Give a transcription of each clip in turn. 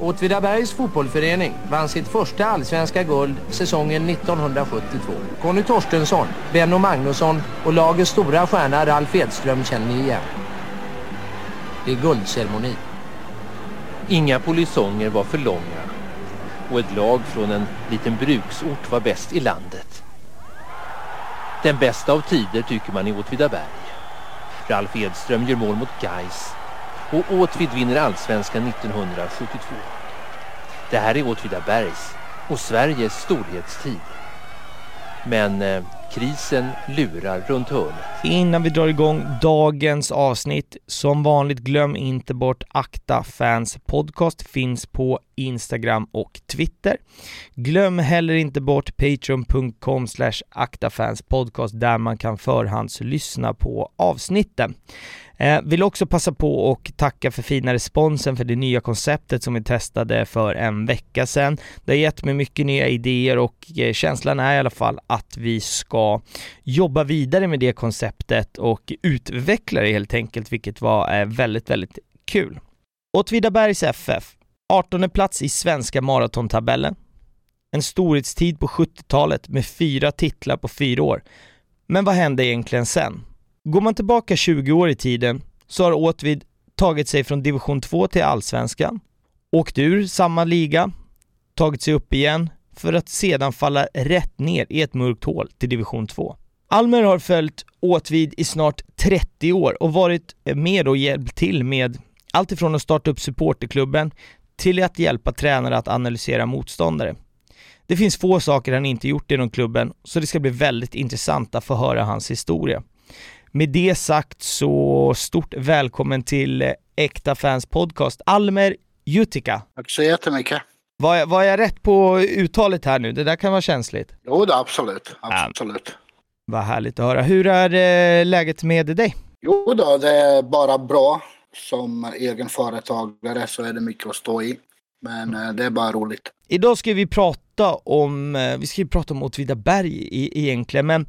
Åtvidabergs fotbollförening vann sitt första allsvenska guld säsongen 1972. Conny Torstensson, Benno Magnusson och lagets stora stjärna Ralf Edström känner ni igen. Det är guldceremoni. Inga polisonger var för långa och ett lag från en liten bruksort var bäst i landet. Den bästa av tider tycker man i Åtvidaberg. Ralf Edström gör mål mot Geis och Åtvid vinner allsvenskan 1972. Det här är Åtvidabergs och Sveriges storhetstid. Men eh, krisen lurar runt hörnet. Innan vi drar igång dagens avsnitt, som vanligt glöm inte bort Akta Fans Podcast finns på Instagram och Twitter. Glöm heller inte bort patreon.com slash aktafanspodcast där man kan förhandslyssna på avsnitten. Eh, vill också passa på och tacka för fina responsen för det nya konceptet som vi testade för en vecka sedan. Det har gett mig mycket nya idéer och eh, känslan är i alla fall att vi ska jobba vidare med det konceptet och utveckla det helt enkelt, vilket var eh, väldigt, väldigt kul. Åtvidabergs FF, 18 plats i svenska maratontabellen. En storhetstid på 70-talet med fyra titlar på fyra år. Men vad hände egentligen sen? Går man tillbaka 20 år i tiden så har Åtvid tagit sig från division 2 till allsvenskan, åkt ur samma liga, tagit sig upp igen för att sedan falla rätt ner i ett mörkt hål till division 2. Almer har följt Åtvid i snart 30 år och varit med och hjälpt till med allt ifrån att starta upp supporterklubben till att hjälpa tränare att analysera motståndare. Det finns få saker han inte gjort inom klubben, så det ska bli väldigt intressant att få höra hans historia. Med det sagt så stort välkommen till Äkta Fans Podcast, Almer Jutika. Tack så jättemycket. Var jag, var jag rätt på uttalet här nu? Det där kan vara känsligt. Jo, det absolut. Absolut. Vad härligt att höra. Hur är eh, läget med dig? Jo då, det är bara bra. Som egen företagare så är det mycket att stå i. Men eh, det är bara roligt. Idag ska vi prata om, eh, vi ska ju prata om Åtvidaberg egentligen, men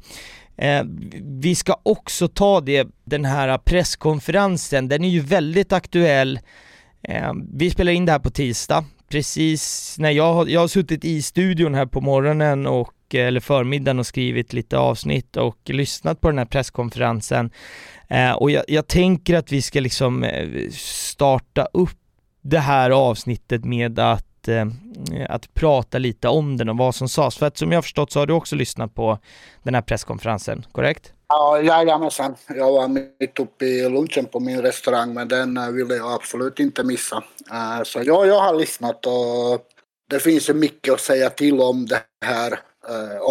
Eh, vi ska också ta det, den här presskonferensen, den är ju väldigt aktuell. Eh, vi spelar in det här på tisdag, precis när jag har, jag har suttit i studion här på morgonen och eller förmiddagen och skrivit lite avsnitt och lyssnat på den här presskonferensen. Eh, och jag, jag, tänker att vi ska liksom eh, starta upp det här avsnittet med att Eh, att, prata lite om den och vad som sades. För att som jag förstått så har du också lyssnat på den här presskonferensen, korrekt? Ja, jajamensan. Jag var mitt uppe i lunchen på min restaurang men den eh, ville jag absolut inte missa. Uh, så ja, jag har lyssnat och det finns ju mycket att säga till om det här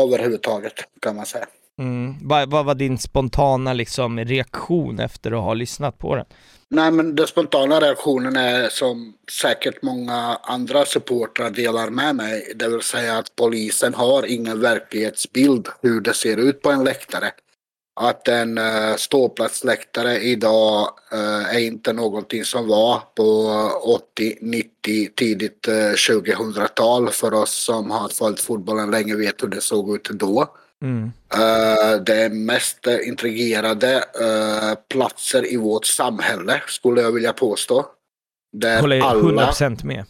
överhuvudtaget kan man säga. Mm. Vad, vad var din spontana liksom, reaktion efter att ha lyssnat på den? Nej, men den spontana reaktionen är som säkert många andra supportrar delar med mig. Det vill säga att polisen har ingen verklighetsbild hur det ser ut på en läktare. Att en uh, ståplatsläktare idag uh, är inte någonting som var på 80, 90, tidigt eh, uh, 2000-tal. För oss som har följt fotbollen länge vet hur det såg ut då. Mm. Uh, det mest intrigerade uh, platser i vårt samhälle, skulle jag vilja påstå. Där Håller alla, 100% med.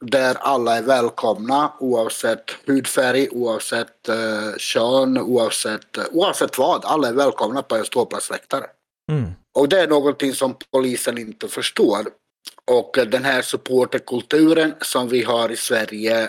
Där alla är välkomna oavsett hudfärg, oavsett uh, kön, oavsett, uh, oavsett vad. Alla är välkomna på en ståplatsläktare. Mm. Och det är någonting som polisen inte förstår. Och den här supporterkulturen som vi har i Sverige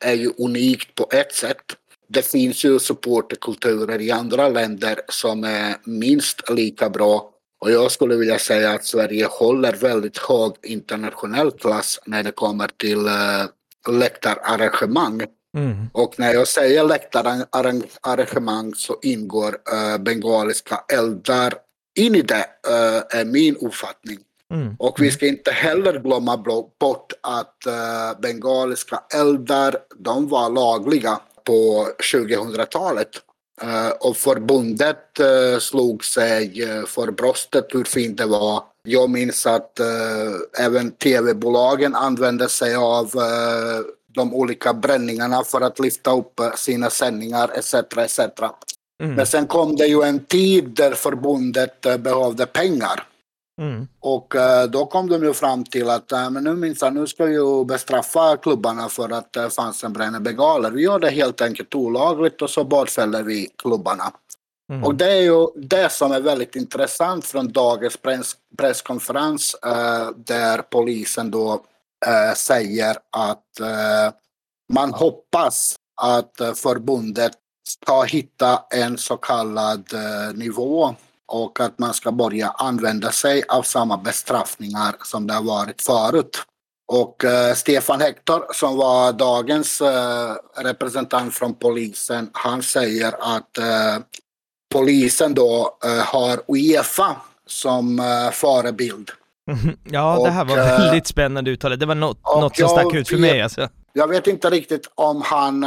är ju unikt på ett sätt det finns ju supporterkulturer i andra länder som är minst lika bra. Och jag skulle vilja säga att Sverige håller väldigt hög internationell klass när det kommer till uh, läktararrangemang. Mm. Och när jag säger läktararrangemang så ingår uh, bengaliska eldar in i det, uh, är min uppfattning. Mm. Och vi ska inte heller glömma bort att uh, bengaliska eldar, de var lagliga på 2000-talet. Uh, och förbundet uh, slog sig uh, för bröstet hur fint det var. Jag minns att även tv-bolagen använde sig av de olika bränningarna för att lyfta upp sina sändningar etc. etc. Mm. Men sen kom det ju en tid där förbundet behövde pengar. Mm. Och uh, då kom de ju fram till att uh, men nu minsann, nu ska ju bestraffa klubbarna för att det uh, fanns en bränner bengaler. Vi gör det helt enkelt olagligt och så bötfäller vi klubbarna. Mm. Och det är ju det som är väldigt intressant från dagens press, presskonferens uh, där polisen då säger att man hoppas att förbundet ska hitta en så kallad nivå och att man ska börja använda sig av samma bestraffningar som det har varit förut. Och uh, Stefan Hector som var dagens uh, representant från polisen, han säger att uh, polisen då har Uefa som förebild. Ja, och, det här var väldigt spännande uttalande. Det var något, något som stack ut för mig. Alltså. Jag vet inte riktigt om han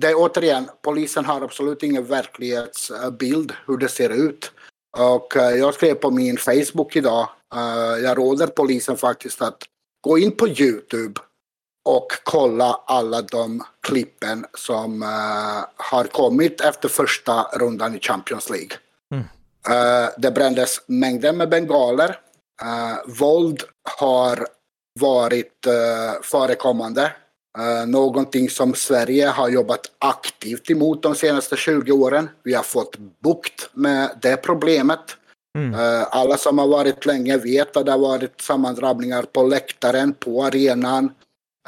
det är återigen, polisen har absolut ingen verklighetsbild hur det ser ut. Och eh, jag skrev på min Facebook idag, eh, jag råder polisen faktiskt att gå in på Youtube och kolla alla de klippen som uh, har kommit efter första rundan i Champions League. Mm. Det brändes mängder med bengaler. Våld har varit förekommande Uh, någonting som Sverige har jobbat aktivt emot de senaste 20 åren. Vi har fått bukt med det problemet. Mm. Uh, alla som har varit länge vet att det har varit sammandrabbningar på läktaren, på arenan,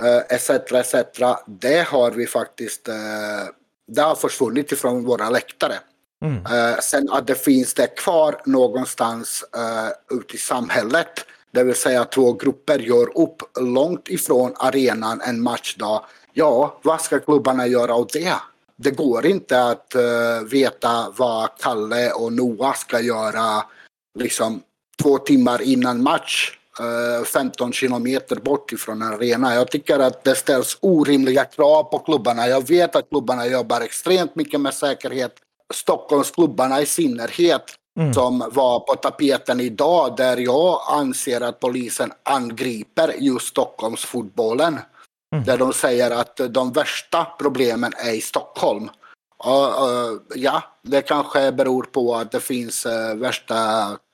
uh, etc. etc. Det har vi faktiskt, uh, det har försvunnit ifrån våra läktare. Mm. sen att det finns det kvar någonstans ute i samhället det vill säga två grupper gör upp långt ifrån arenan en matchdag. Ja, vad ska klubbarna göra åt det? Det går inte att uh, veta vad Kalle och Noah ska göra liksom två timmar innan match. Eh, uh, 15 kilometer bort ifrån en arena. Jag tycker att det ställs orimliga krav på klubbarna. Jag vet att klubbarna jobbar extremt mycket med säkerhet. Stockholmsklubbarna i synnerhet mm. som var på tapeten idag där jag anser att polisen angriper just Stockholmsfotbollen. Mm. Där de säger att de värsta problemen är i Stockholm. Uh, uh, ja, det kanske beror på att det finns uh, värsta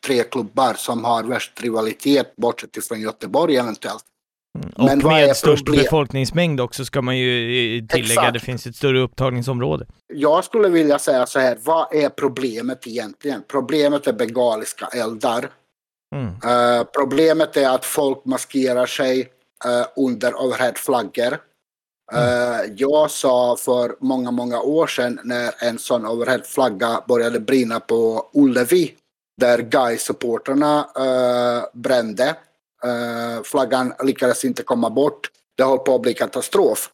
tre klubbar som har värst rivalitet bortsett ifrån Göteborg eventuellt. Och Men med störst problem? befolkningsmängd också ska man ju tillägga. Exakt. Det finns ett större upptagningsområde. Jag skulle vilja säga så här. Vad är problemet egentligen? Problemet är bengaliska eldar. Mm. Uh, problemet är att folk maskerar sig uh, under overheadflaggor. Uh, mm. Jag sa för många, många år sedan när en sån overheadflagga började brinna på Ullevi där Guy-supporterna brände Uh, flaggan lyckades inte komma bort. Det höll på att bli katastrof.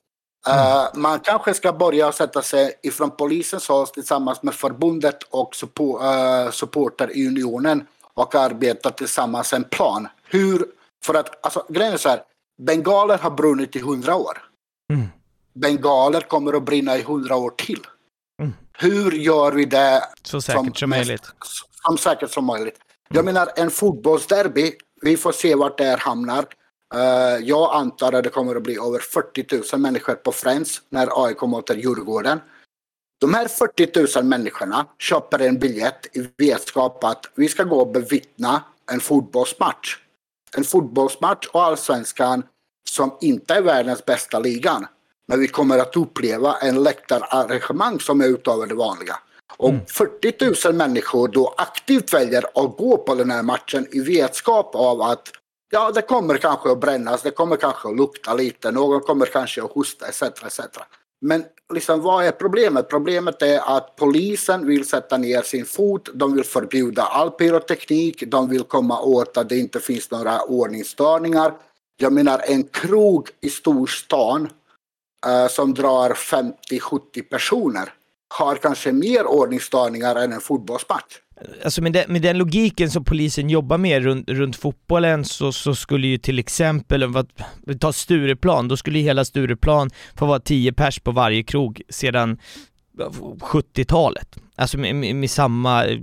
Uh, Man kanske ska börja sätta sig ifrån polisens håll tillsammans med förbundet och support, uh, supporterunionen och arbeta tillsammans en plan. Hur, för att alltså, grejen är så här, bengaler har brunnit i hundra år. Mm. Bengaler kommer att brinna i hundra år till. Mm. Hur gör vi det så säkert som, som möjligt? Som säkert som möjligt. Jag menar en fotbollsderby vi får se vart det här hamnar. Uh, jag antar att det kommer att bli över 40 000 människor på Friends när AIK möter Djurgården. De här 40 000 människorna köper en biljett i vetskap att vi ska gå och bevittna en fotbollsmatch. En fotbollsmatch och allsvenskan som inte är världens bästa ligan. Men vi kommer att uppleva en läktararrangemang som är utöver det vanliga. Och 40 mm. 000 människor då aktivt väljer att gå på den här matchen i vetskap av att ja, det kommer kanske att brännas, det kommer kanske att lukta lite, någon kommer kanske att hosta etc. etc. Men liksom, vad är problemet? Problemet är att polisen vill sätta ner sin fot, de vill förbjuda all pyroteknik, de vill komma åt att det inte finns några ordningsstörningar. Jag menar en krog i storstan uh, som drar 50-70 personer har kanske mer ordningsstörningar än en fotbollsmatch. Alltså med, den, med den logiken som polisen jobbar med runt, runt fotbollen så, så skulle ju till exempel, om vi tar Stureplan, då skulle ju hela Stureplan få vara 10 pers på varje krog sedan 70-talet. Alltså med, med, med, samma eh,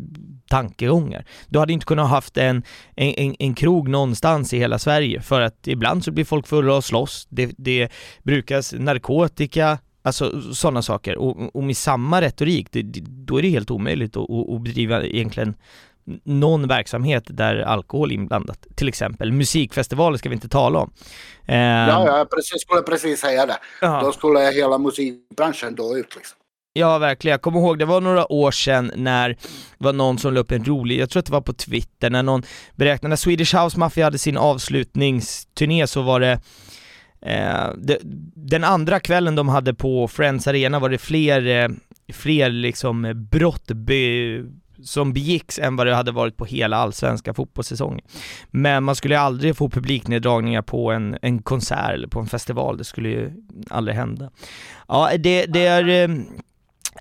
tankegångar. Du hade inte kunnat haft en, en, en, krog någonstans i hela Sverige för att ibland så blir folk fulla och slåss, det, det brukas narkotika, Alltså sådana saker. Och, och med samma retorik, det, då är det helt omöjligt att, att bedriva egentligen någon verksamhet där alkohol är inblandat, till exempel. Musikfestivaler ska vi inte tala om. Eh, ja, jag precis, skulle precis säga det. Ja. Då skulle hela musikbranschen dö ut liksom. Ja, verkligen. Jag kommer ihåg, det var några år sedan när det var någon som la upp en rolig, jag tror att det var på Twitter, när någon beräknade, när Swedish House Mafia hade sin avslutningsturné så var det Eh, de, den andra kvällen de hade på Friends Arena var det fler, eh, fler liksom brott be, som begicks än vad det hade varit på hela allsvenska fotbollssäsongen. Men man skulle aldrig få publikneddragningar på en, en konsert eller på en festival, det skulle ju aldrig hända. Ja, det, det är eh,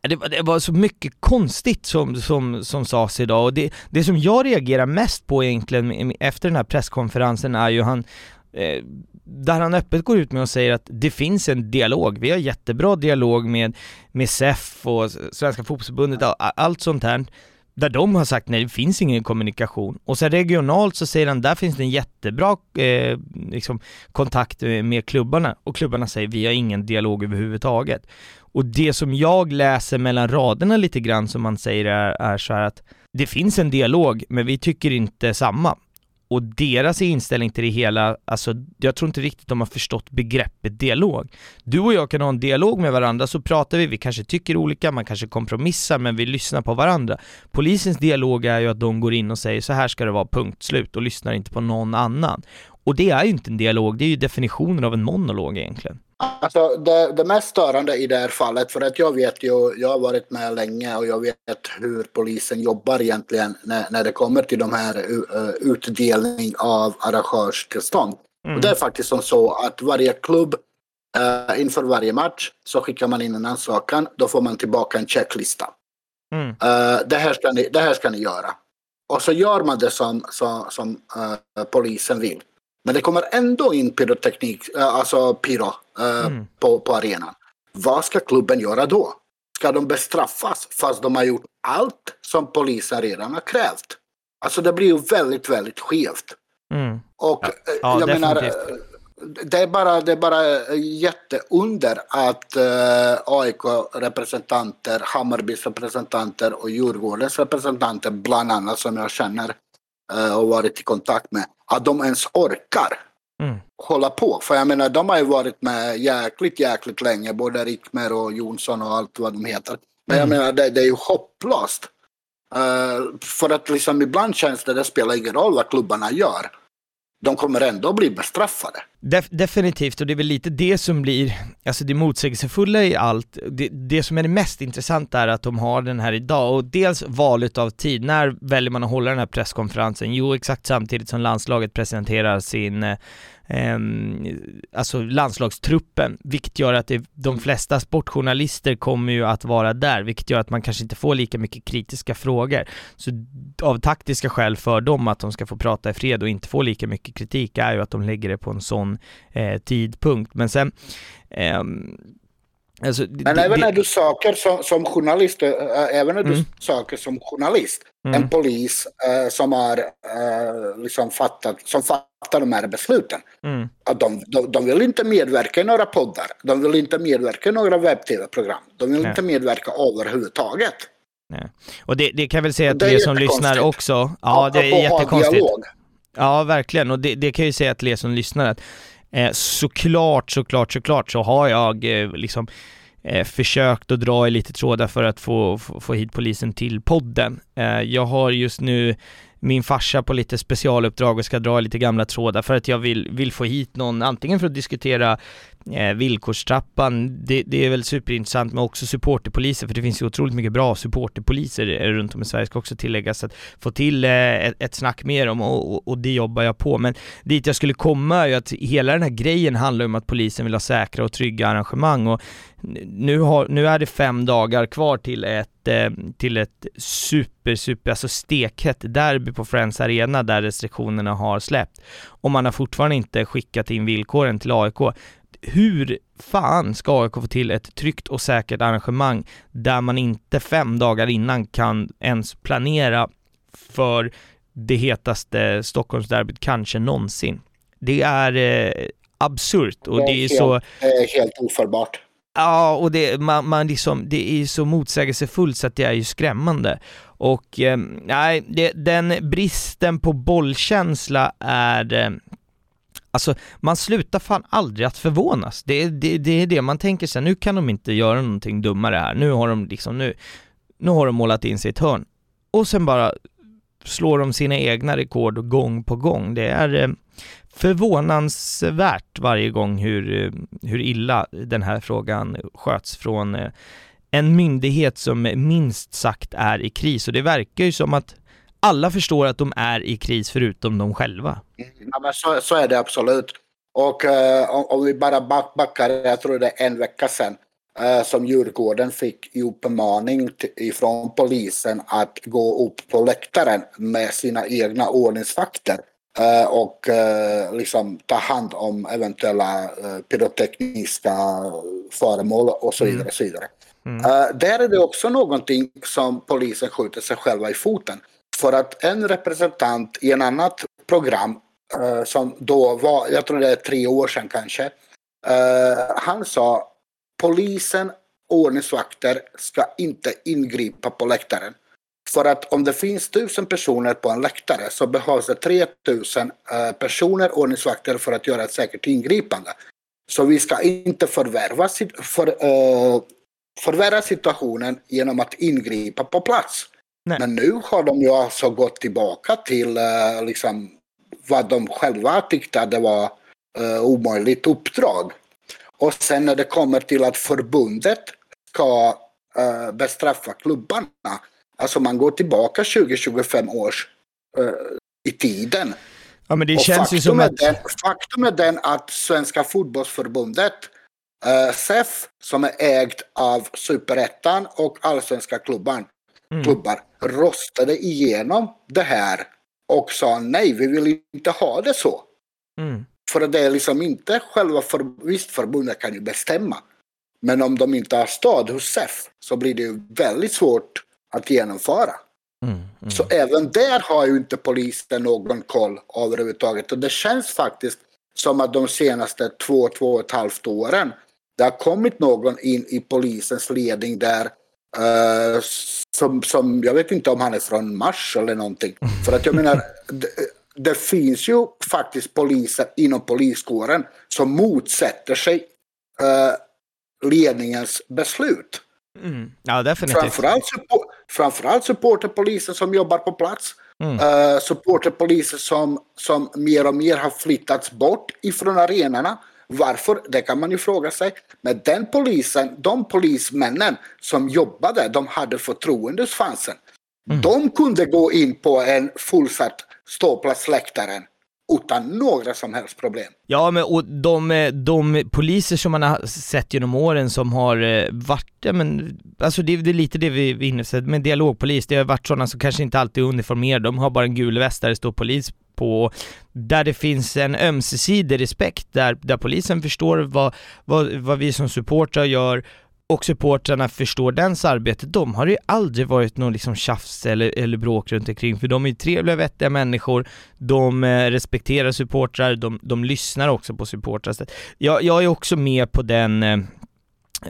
det var, det var, så mycket konstigt som, som, som sades idag och det, det som jag reagerar mest på egentligen efter den här presskonferensen är ju han, Eh, där han öppet går ut med och säger att det finns en dialog, vi har jättebra dialog med, med SEF och Svenska fotbollsförbundet, allt sånt här där de har sagt nej, det finns ingen kommunikation. Och sen regionalt så säger han, där finns det en jättebra eh, liksom, kontakt eh, med klubbarna. Och klubbarna säger, vi har ingen dialog överhuvudtaget. Och det som jag läser mellan raderna lite grann som man säger är, är så att det finns en dialog, men vi tycker inte samma. Och deras inställning till det hela, alltså jag tror inte riktigt de har förstått begreppet dialog. Du och jag kan ha en dialog med varandra, så pratar vi, vi kanske tycker olika, man kanske kompromissar, men vi lyssnar på varandra. Polisens dialog är ju att de går in och säger så här ska det vara, punkt slut, och lyssnar inte på någon annan. Och det är ju inte en dialog, det är ju definitionen av en monolog egentligen. Alltså det, det mest störande i det här fallet, för att jag vet ju, jag har varit med länge och jag vet hur polisen jobbar egentligen när, när det kommer till de här uh, utdelning av arrangörstillstånd. Mm. Och det är faktiskt som så att varje klubb uh, inför varje match så skickar man in en ansökan, då får man tillbaka en checklista. Mm. Uh, det, här ska ni, det här ska ni göra. Och så gör man det som, som, som polisen vill. Men det kommer ändå in pyroteknik, eh, alltså pyro, eh, mm. på, på arenan. Vad ska klubben göra då? Ska de bestraffas fast de har gjort allt som polisen redan har krävt? Alltså det blir ju väldigt, väldigt skevt. Mm. Och ja. Eh, ja, jag definitivt. menar, det är bara, det är bara jätteunder att uh, AIK-representanter, Hammarbys representanter och Djurgårdens representanter bland annat som jag känner och varit i kontakt med, att de ens orkar mm. hålla på. För jag menar, de har ju varit med jäkligt, jäkligt länge, både Rickmer och Jonsson och allt vad de heter. Men mm. jag menar, det, det är ju hopplöst. Uh, för att liksom ibland känns det, det spelar ingen roll vad klubbarna gör de kommer ändå bli bestraffade. Def definitivt, och det är väl lite det som blir, alltså det motsägelsefulla i allt, det, det som är det mest intressanta är att de har den här idag, och dels valet av tid, när väljer man att hålla den här presskonferensen? Jo, exakt samtidigt som landslaget presenterar sin eh, eh, alltså landslagstruppen, vilket gör att det, de flesta sportjournalister kommer ju att vara där, vilket gör att man kanske inte får lika mycket kritiska frågor. Så av taktiska skäl för dem att de ska få prata i fred och inte få lika mycket kritik är ju att de lägger det på en sån eh, tidpunkt. Men sen eh, Alltså, Men det, även när du söker som, som journalist, äh, även när du mm. söker som journalist, mm. en polis äh, som har äh, liksom fattat, som fattar de här besluten. Mm. Att de, de, de, vill inte medverka i några poddar, de vill inte medverka i några webb-tv-program, de vill Nej. inte medverka överhuvudtaget. Nej. Och det, det kan väl säga att det, som lyssnar också, ja det är jättekonstigt. Ja, verkligen, och det, det kan ju säga till er som lyssnar att Eh, såklart, såklart, såklart så har jag eh, liksom eh, försökt att dra i lite trådar för att få, få, få hit polisen till podden. Eh, jag har just nu min farsa på lite specialuppdrag och ska dra lite gamla trådar för att jag vill, vill få hit någon, antingen för att diskutera eh, villkorstrappan, det, det, är väl superintressant, men också supporterpoliser, för det finns ju otroligt mycket bra supporterpoliser eh, runt om i Sverige, ska också tilläggas, att få till eh, ett, ett snack med dem och, och, och, det jobbar jag på. Men dit jag skulle komma är ju att hela den här grejen handlar om att polisen vill ha säkra och trygga arrangemang och nu, har, nu är det fem dagar kvar till ett, eh, till ett super, super, alltså stekhett derby på Friends Arena där restriktionerna har släppt. Och man har fortfarande inte skickat in villkoren till AIK hur fan ska AIK få till ett tryggt och säkert arrangemang där man inte fem dagar innan kan ens planera för det hetaste Stockholmsderbyt kanske någonsin. Det är eh, absurt och det är, det är helt, så... Det är helt ofattbart. Ja, och det, man, man liksom, det är så motsägelsefullt så att det är ju skrämmande. Och eh, nej, det, den bristen på bollkänsla är eh, Alltså man slutar fan aldrig att förvånas. Det, det, det är det man tänker sig, nu kan de inte göra någonting dummare här. Nu har de liksom, nu, nu har de målat in sig i ett hörn. Och sen bara slår de sina egna rekord gång på gång. Det är eh, förvånansvärt varje gång hur, eh, hur illa den här frågan sköts från eh, en myndighet som minst sagt är i kris och det verkar ju som att alla förstår att de är i kris förutom de själva. Ja, men så, så är det absolut. Och uh, om, om, vi bara back, backar, jag tror det är en vecka sedan, uh, som Djurgården fick i uppmaning ifrån polisen att gå upp på läktaren med sina egna ordningsvakter uh, och liksom ta hand om eventuella pyrotekniska föremål och så vidare. Mm. Så vidare. Mm. där är det också någonting som polisen skjuter sig själva i foten. För att en representant i en annat program uh, som då var, jag tror det är tre år sedan kanske, uh, han sa polisen, ordningsvakter ska inte ingripa på läktaren. För att om det finns tusen personer på en läktare så behövs det 3000 uh, eh, personer, ordningsvakter, för att göra ett säkert ingripande. Så vi ska inte förvärva, för, förvärra situationen genom att ingripa på plats. Nej. Men nu har de ju alltså gått tillbaka till uh, liksom, vad de själva tyckte det var uh, omöjligt uppdrag. Och sen när det kommer till att förbundet ska uh, bestraffa klubbarna, alltså man går tillbaka 20-25 års uh, i tiden. Ja, men det och känns ju som att... Den, faktum är den att Svenska fotbollsförbundet, uh, SEF, som är ägt av Superettan och allsvenska klubban, mm. klubbar röstade igenom det här och sa nej, vi vill inte ha det så. Mm. För det är liksom inte själva för, visst förbundet kan ju bestämma. Men om de inte har stöd hos SEF så blir det ju väldigt svårt att genomföra. Mm, mm. Så även där har ju inte polisen någon koll överhuvudtaget. Och det känns faktiskt som att de senaste två, två och ett halvt åren det har kommit någon in i polisens ledning där Uh, som, som, jag vet inte om han är från Mars eller någonting. För att jag menar, det, det, finns ju faktiskt poliser inom poliskåren som motsätter sig uh, ledningens beslut. Mm. Ja, definitivt. Framförallt, support, framförallt supporterpolisen som jobbar på plats. Mm. Uh, supporterpoliser som, som mer och mer har flyttats bort ifrån arenorna. Varför? Det kan man ju fråga sig. Men den polisen, de polismännen som jobbade, de hade förtroende hos fansen. Mm. De kunde gå in på en fullsatt ståplatsläktaren utan några som helst problem. Ja, men och de, eh, de poliser som man har sett genom åren som har eh, varit, ja men, alltså det, det är lite det vi är inne på, med dialogpolis, det har varit sådana som kanske inte alltid är uniformerade, de har bara en gul väst där det står polis på, där det finns en ömsesidig respekt, där, där polisen förstår vad, vad, vad vi som supportrar gör och supportrarna förstår dens arbete, de har ju aldrig varit någon liksom tjafs eller, eller bråk runt omkring för de är ju trevliga, vettiga människor, de eh, respekterar supportrar, de, de lyssnar också på supportrar. Jag, jag är också med på den eh,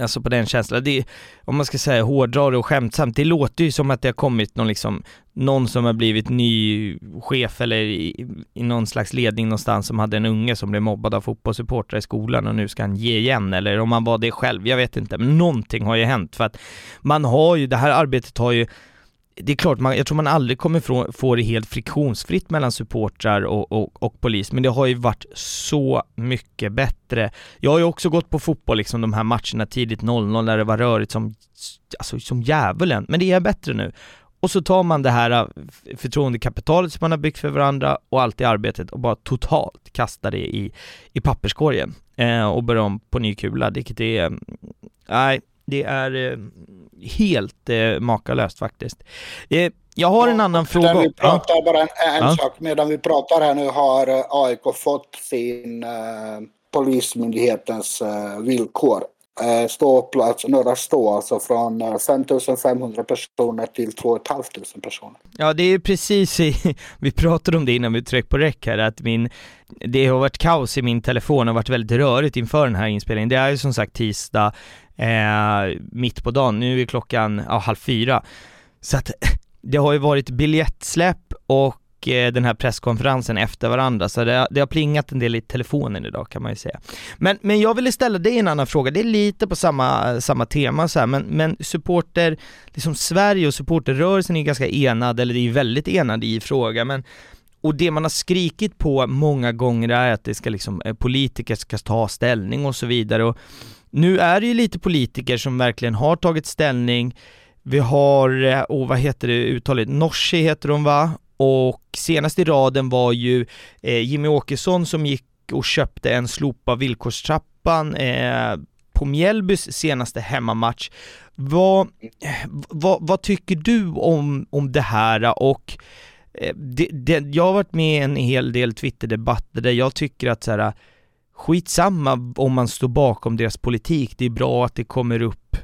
Alltså på den känslan, det, om man ska säga hårdra det och skämtsamt, det låter ju som att det har kommit någon liksom, någon som har blivit ny chef eller i, i någon slags ledning någonstans som hade en unge som blev mobbad av fotbollssupportrar i skolan och nu ska han ge igen eller om han var det själv, jag vet inte, men någonting har ju hänt för att man har ju, det här arbetet har ju det är klart, man, jag tror man aldrig kommer få det helt friktionsfritt mellan supportrar och, och, och, polis, men det har ju varit så mycket bättre. Jag har ju också gått på fotboll, liksom de här matcherna tidigt 0-0 när det var rörigt som, alltså som djävulen, men det är bättre nu. Och så tar man det här äh, förtroendekapitalet som man har byggt för varandra och allt det arbetet och bara totalt kastar det i, i papperskorgen eh, och börjar om på ny kula, vilket är, mm, nej, det är eh, helt eh, makalöst faktiskt. Eh, jag har en annan fråga. Vi pratar bara en, en ja. sak. Medan vi pratar här nu har eh, AIK fått sin eh, Polismyndighetens eh, villkor. Eh, ståplats, Norra Stå, alltså från 5500 personer till 2 500 personer. Ja, det är precis, i, vi pratade om det innan vi tryckte på räck här, att min, det har varit kaos i min telefon och varit väldigt rörigt inför den här inspelningen. Det är ju som sagt tisdag, eh, mitt på dagen. Nu är klockan ja, halv fyra. Så att det har ju varit biljettsläpp och Eh, den här presskonferensen efter varandra, så det, det har plingat en del i telefonen idag kan man ju säga. Men, men jag ville ställa dig en annan fråga, det är lite på samma, samma tema så här, men, men supporter, liksom Sverige och supporterrörelsen är ganska enad, eller det är väldigt enad i frågan, men och det man har skrikit på många gånger är att det ska liksom, eh, politiker ska ta ställning och så vidare och nu är det ju lite politiker som verkligen har tagit ställning vi har, oh, vad heter det uttalet, Norsi heter hon va? Och senast i raden var ju eh, Jimmy Åkesson som gick och köpte en slopa villkorstrappan eh, på Mjällbys senaste hemmamatch. Vad, eh, vad, vad tycker du om, om det här och eh, det, det, jag har varit med i en hel del Twitterdebatter där jag tycker att så här, skitsamma om man står bakom deras politik, det är bra att det kommer upp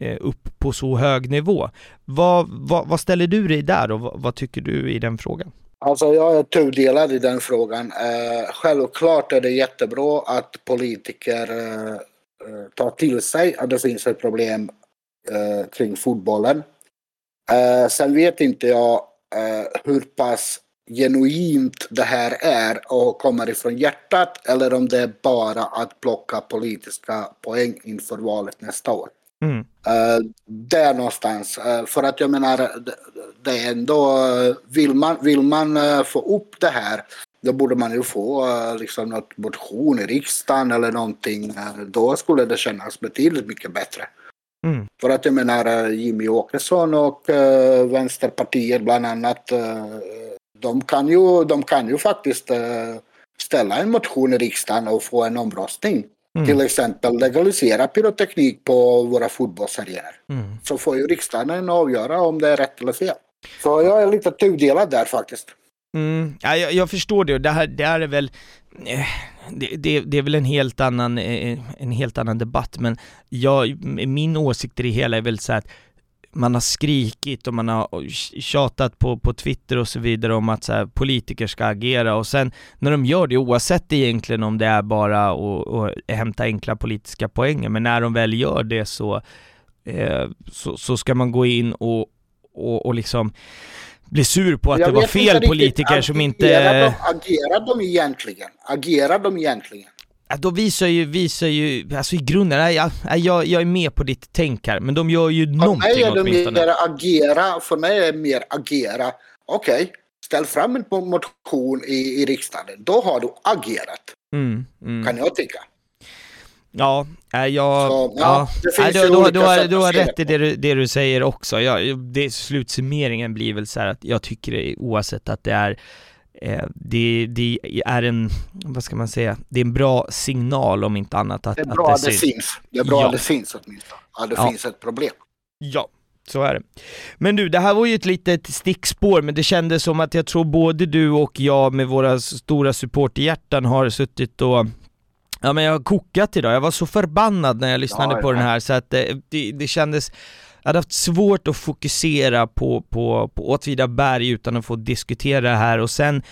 Eh, upp på så hög nivå. Vad, vad, vad ställer du dig där och vad, vad, tycker du i den frågan? Alltså jag är tudelad i den frågan. Eh, självklart är det jättebra att politiker eh, eh, tar till sig att det finns ett problem eh, kring fotbollen. Eh, sen vet inte jag eh, hur pass genuint det här är och kommer ifrån hjärtat eller om det är bara att plocka politiska poäng inför valet nästa år. Mm. Uh, där någonstans. Uh, för att jag menar, det, är ändå, vill man, vill man uh, få upp det här då borde man ju få liksom något motion i riksdagen eller någonting. Då skulle det kännas betydligt mycket bättre. Mm. För att jag menar Jimmy Åkesson och Vänsterpartiet bland annat. De, kan ju, de kan ju faktiskt ställa en motion i riksdagen och få en omröstning. Mm. Till exempel legalisera pyroteknik på våra fotbollsarenor. Mm. Så får ju riksdagen avgöra om det är rätt eller fel. Så jag är lite tudelad där faktiskt. Mm. Ja, jag, jag, förstår det, det här, det här är väl eh, det, det, det, är väl en helt annan, eh, en helt annan debatt, men jag, min åsikt i det hela är väl så att man har skrikit och man har tjatat på, på Twitter och så vidare om att så här, politiker ska agera och sen när de gör det, oavsett egentligen om det är bara att hämta enkla politiska poänger, men när de väl gör det så, eh, så, så, ska man gå in och, och, och liksom bli sur på att jag det var fel politiker som inte... Agerar de egentligen? Agerar de egentligen? Då visar ju, visar ju, alltså i grunden, jag, jag, jag är med på ditt tänk här, men de gör ju för någonting mig är det åtminstone. Mer agera, för mig är det mer agera, okej, okay, ställ fram en motion i, i riksdagen, då har du agerat. Mm, mm. Kan jag tycka. Ja, jag, så, ja, ja. du, du, du, har, du har rätt i det du, det du säger också. Ja, det, slutsummeringen blir väl så här att jag tycker det, oavsett att det är det, det, är en, vad ska man säga, det är en bra signal om inte annat att det är bra att det, det finns. Det är bra ja. att det finns åtminstone, att det ja. finns ett problem. Ja, så är det. Men du, det här var ju ett litet stickspår, men det kändes som att jag tror både du och jag med våra stora supporterhjärtan har suttit och Ja men jag har kokat idag, jag var så förbannad när jag lyssnade ja, på den här så att det, det, det kändes jag hade haft svårt att fokusera på, på, på Åtvidaberg utan att få diskutera det här och sen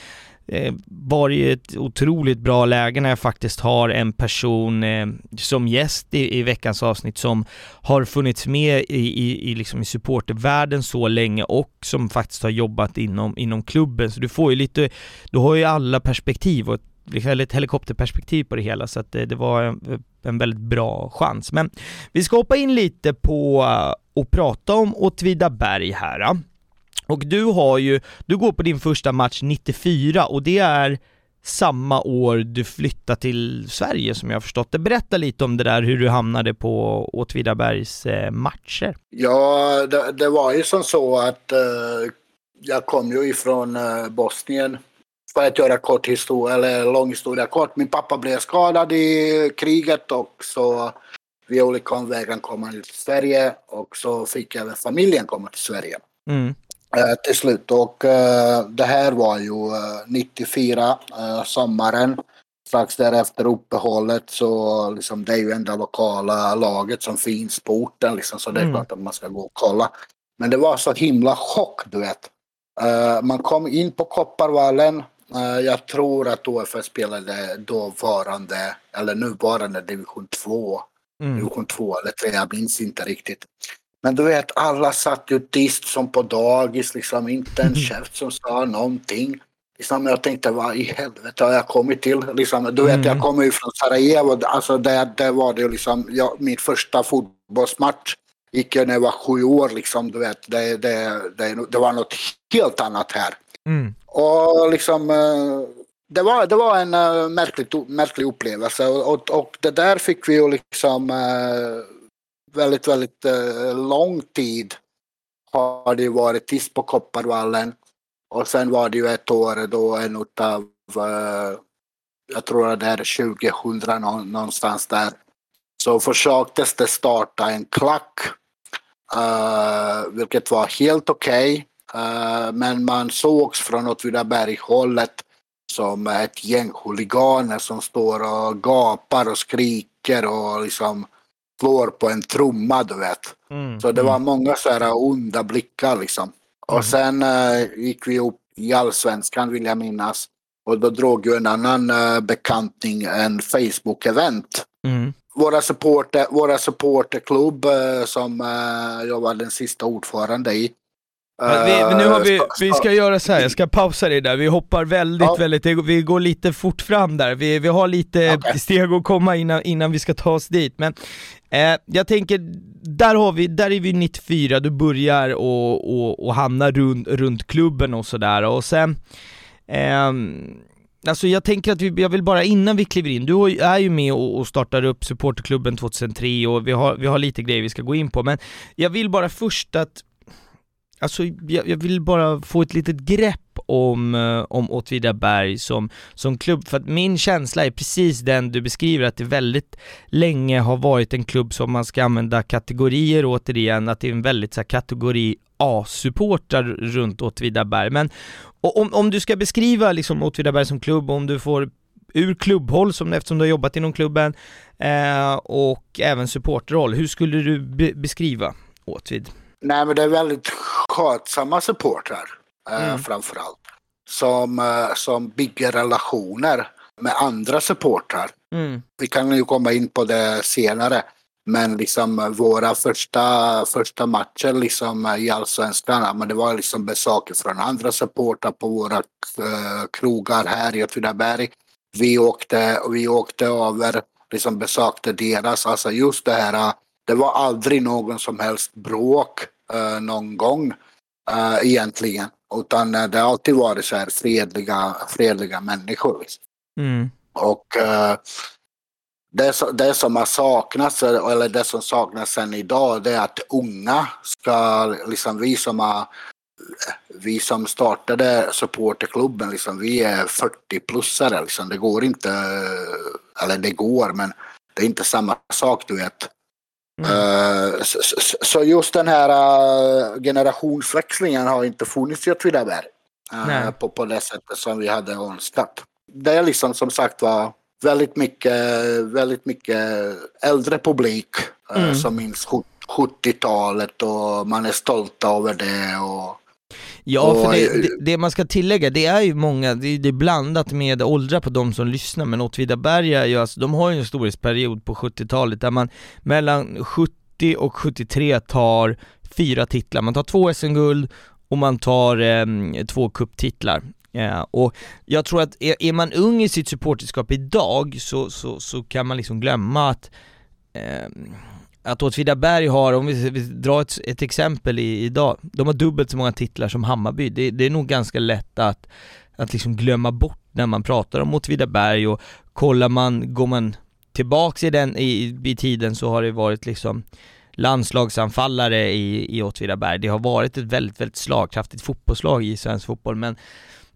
eh, var det ju ett otroligt bra läge när jag faktiskt har en person eh, som gäst i, i, veckans avsnitt som har funnits med i, i, i, liksom i supportervärlden så länge och som faktiskt har jobbat inom, inom klubben. Så du får ju lite, du har ju alla perspektiv och ett, ett helikopterperspektiv på det hela så att det, det var en, en väldigt bra chans. Men vi ska hoppa in lite på eh, och prata om Åtvidaberg här. Och du har ju, du går på din första match 94 och det är samma år du flyttade till Sverige som jag har förstått det. Berätta lite om det där, hur du hamnade på Åtvidabergs eh, matcher. Ja, det, det, var ju som så att eh, jag kom ju ifrån eh, Bosnien. För att göra kort historia, eller lång historia kort. Min pappa blev skadad i kriget och så via olika omvägar kom han till Sverige och så fick även familjen komma till Sverige. Mm. Uh, till slut och uh, det här var ju uh, 94, sommaren. Strax därefter uppehållet så liksom det är ju enda lokala laget som finns på orten liksom så det är mm. klart att man ska gå och kolla. Men det var så himla chock du vet. man kom in på Kopparvallen. Jag tror att OFF spelade dåvarande eller nuvarande division 2 mm. division 2 eller 3, jag minns inte riktigt. Men du vet, alla satt ju tyst som på dagis, liksom inte en käft som sa någonting. Liksom, jag tänkte, vad i helvete har jag kommit till? Liksom, du vet, mm. jag kommer ju från Sarajevo, alltså där, där var det liksom, ja, min första fotbollsmatch gick jag när jag var sju år, liksom, du vet, det, det, det, det var något helt annat här. Mm. Och liksom, eh, det var, det var en eh, märklig, märklig upplevelse och, och, det där fick vi ju liksom eh, väldigt, väldigt lång tid har det varit tyst på Kopparvallen. Och sen var det ju ett år då en utav, jag tror det är 2000 någonstans där, så försöktes det starta en klack. Uh, vilket var helt okej. Okay. Uh, men man sågs från Åtvidaberg-hållet som ett gäng huliganer som står och gapar och skriker och liksom slår på en trumma du vet. Mm. Så det var mm. många så här onda blickar liksom. Och mm. sen uh, gick vi upp i allsvenskan vill jag minnas. Och då drog ju en annan uh, bekantning en Facebook-event. Mm. Våra, supporter, våra supporterklubb uh, som jag var den sista ordförande i. Vi, nu har vi, vi ska göra så här, jag ska pausa dig där, vi hoppar väldigt, ja. väldigt, vi går lite fort fram där, vi, vi har lite okay. steg att komma innan, innan vi ska ta oss dit. Men eh, jag tänker, där har vi, där är vi 94, du börjar och, och, och hamna runt, runt klubben och sådär, och sen eh, Alltså jag tänker att vi, jag vill bara innan vi kliver in, du är ju med och, och startar upp supporterklubben 2003 och vi har, vi har lite grejer vi ska gå in på, men jag vill bara först att Alltså jag, jag, vill bara få ett litet grepp om, eh, om Åtvidaberg som, som klubb, för att min känsla är precis den du beskriver, att det väldigt länge har varit en klubb som man ska använda kategorier återigen, att det är en väldigt så här, kategori A-supportrar runt Åtvidaberg. Men om, om du ska beskriva liksom Åtvidaberg som klubb, om du får ur klubbhåll, som, eftersom du har jobbat inom klubben, eh, och även supporterroll, hur skulle du be beskriva Åtvid? Nej men det är väldigt skötsamma supportrar eh, mm. framförallt. Som, eh, som bygger relationer med andra supportrar. Mm. Vi kan ju komma in på det senare. Men liksom våra första, första matcher liksom i Allsvenskan, men det var liksom besöker från andra supportrar på våra krogar här i Åtvidaberg. Vi åkte, vi åkte över, liksom besökte deras, alltså just det här, det var aldrig någon som helst bråk uh, någon gång uh, egentligen. Utan uh, det har alltid varit så här fredliga, fredliga människor. Liksom. Mm. Och uh, det, det som har saknats, eller det som saknas sen idag, det är att unga ska, liksom vi som har vi som startade supporterklubben, liksom, vi är 40-plussare. Liksom. Det går inte, eller det går, men det är inte samma sak du vet. Mm. Uh, så, just den här uh, generationsväxlingen har inte funnits i Åtvidaberg. Uh, på, på det sättet som vi hade önskat. Det är liksom som sagt var väldigt mycket, väldigt mycket äldre publik mm. som minns 70-talet och man är stolta över det. Och, Ja, för det, det, det, man ska tillägga, det är ju många, det, det är blandat med åldrar på de som lyssnar, men Åtvidaberg är ju alltså, de har ju en storhetsperiod på 70-talet där man mellan 70 och 73 tar fyra titlar, man tar två SM-guld och man tar eh, två cuptitlar. Ja, och jag tror att är, är, man ung i sitt supporterskap idag så, så, så kan man liksom glömma att eh, att Åtvidaberg har, om vi, vi drar ett, ett exempel i, idag, de har dubbelt så många titlar som Hammarby. Det, det är nog ganska lätt att, att liksom glömma bort när man pratar om Åtvidaberg och kollar man, går man tillbaks i den, i, i tiden så har det varit liksom landslagsanfallare i, i Åtvidaberg. Det har varit ett väldigt, väldigt slagkraftigt fotbollslag i svensk fotboll men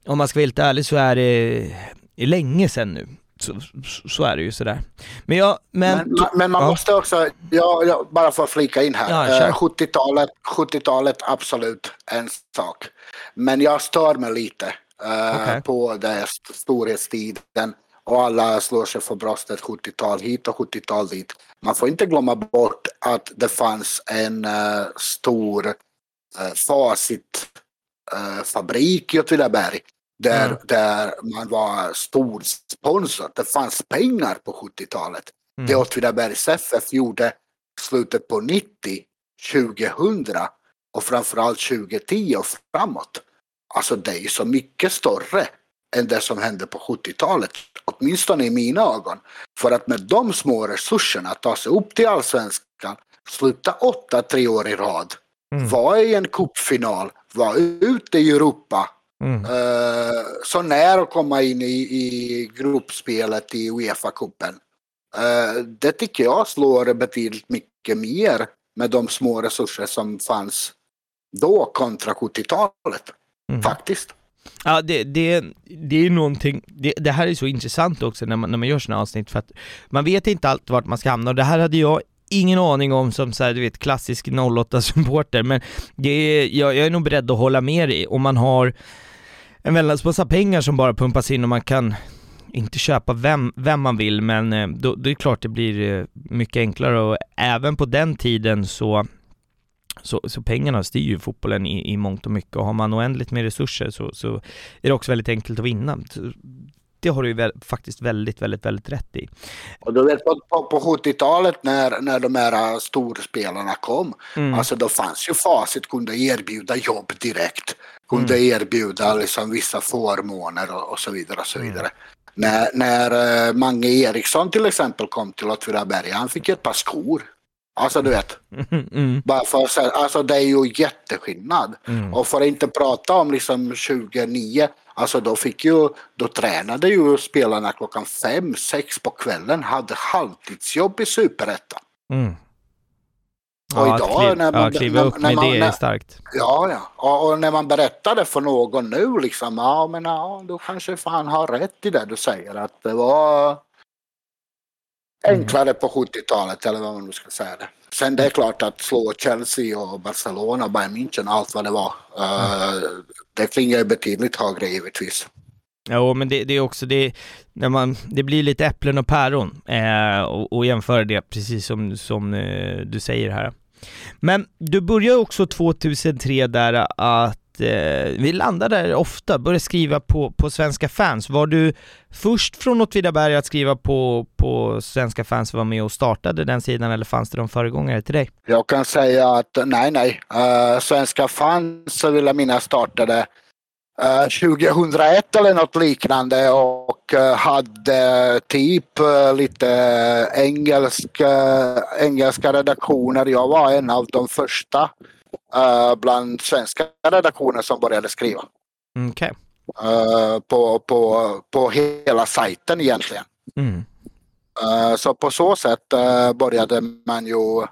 om man ska vara helt ärlig så är det länge sedan nu så, så, är det ju sådär. Men, jag, men, men, men man ja. måste också, ja, ja, bara för att flika in här, ja, uh, 70-talet, 70-talet absolut en sak. Men jag stör mig lite uh, okay. på det storhetstiden och alla slår sig för bröstet 70-tal hit och 70-tal dit. Man får inte glömma bort att det fanns en uh, stor uh, facitfabrik i Åtvidaberg där, mm. där man var stor sponsor. Det fanns pengar på 70-talet. Mm. Det Åtvidabergs FF gjorde slutet på 90 2000 och framförallt 2010 och framåt. Alltså det är ju så mycket större än det som hände på 70-talet. Åtminstone i mina ögon. För att med de små resurserna ta sig upp till allsvenskan, sluta åtta tre år i rad, mm. vara i en cupfinal, vara ute i Europa. Mm. Uh, så nära att komma in i, i gruppspelet i Uefa-cupen. Uh, det tycker jag slår betydligt mycket mer med de små resurser som fanns då kontra 70-talet. Mm. Faktiskt. Ja, det, det, det är någonting, det, det, här är så intressant också när man, när man gör sådana avsnitt för att man vet inte alltid vart man ska hamna och det här hade jag ingen aning om som så här, du vet klassisk 08-supporter men det är, jag, jag är nog beredd att hålla med dig om man har en väldans massa pengar som bara pumpas in och man kan inte köpa vem, vem man vill men eh, då, då är det klart det blir eh, mycket enklare och även på den tiden så så, så pengarna styr ju fotbollen i, i mångt och mycket och har man oändligt med resurser så, så är det också väldigt enkelt att vinna. Det har du ju faktiskt väldigt, väldigt, väldigt rätt i. Och du vet på, på, på 70-talet när, när de här storspelarna kom, mm. alltså då fanns ju facit, kunde erbjuda jobb direkt, kunde mm. erbjuda liksom vissa förmåner och, och så vidare och så mm. vidare. Mm. När, när uh, Mange Eriksson till exempel kom till Åtvidaberg, han fick ett par skor. Alltså du vet. Mm. Bara för alltså det är ju jätteskillnad. Mm. Och för att inte prata om liksom 29, alltså då fick ju, då tränade ju spelarna klockan fem, sex på kvällen, hade halvtidsjobb i superettan. Mm. Och ja, idag kliv, när man... Ja, kliva upp med man, det är starkt. Ja, ja. Och, och, när man berättar det för någon nu liksom, ja men ja, du kanske fan har rätt i det du säger att det var enklare på 70-talet eller vad man nu ska säga det. Sen det är klart att slå Chelsea och Barcelona, Bayern München, allt vad det var. Uh, det klingar betydligt högre givetvis. Ja, men det, det, är också det, när man, det blir lite äpplen och päron eh, och, och jämföra det precis som, som eh, du säger här. Men du började också 2003 där att eh, vi landar där ofta, börjar skriva på, på svenska fans. Var du först från Åtvidaberg att skriva på, på svenska fans och var med och startade den sidan eller fanns det någon föregångare till dig? Jag kan säga att nej, nej. Uh, svenska fans vill jag minnas startade eh, uh, 2001 eller något liknande och uh, hade typ uh, lite engelska, engelska redaktioner. Jag var en av de första uh, bland svenska redaktioner som började skriva. Okay. Uh, på, på, på hela sajten egentligen. Mm. Uh, så på så sätt började man ju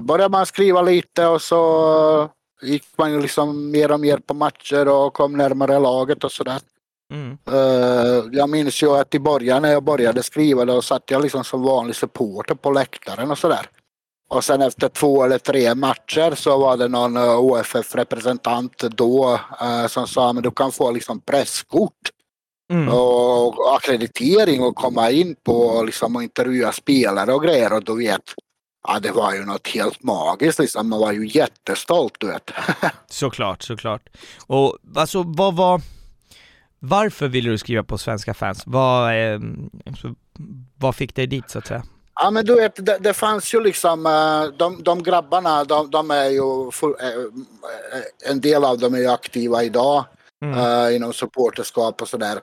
började man skriva lite och så gick man ju liksom mer och mer på matcher och kom närmare laget och sådär. Mm. jag minns ju att i början när jag började skriva då satt jag liksom som vanlig supporter på läktaren och sådär. Och sen efter två eller tre matcher så var det någon eh, OFF-representant då uh, som sa att du kan få liksom presskort mm. och akkreditering och komma in på liksom, och intervjua spelare och grejer och du vet Ja, det var ju något helt magiskt liksom. Man var ju jättestolt, du vet. såklart, såklart. Och alltså, vad var... Varför ville du skriva på svenska fans? Vad, eh, vad fick dig dit, så att säga? Ja men du vet, det, det fanns ju liksom, eh, de, de grabbarna, de, de är ju, full, eh, eh, en del av dem är ju aktiva idag mm. uh, inom supporterskap och sådär.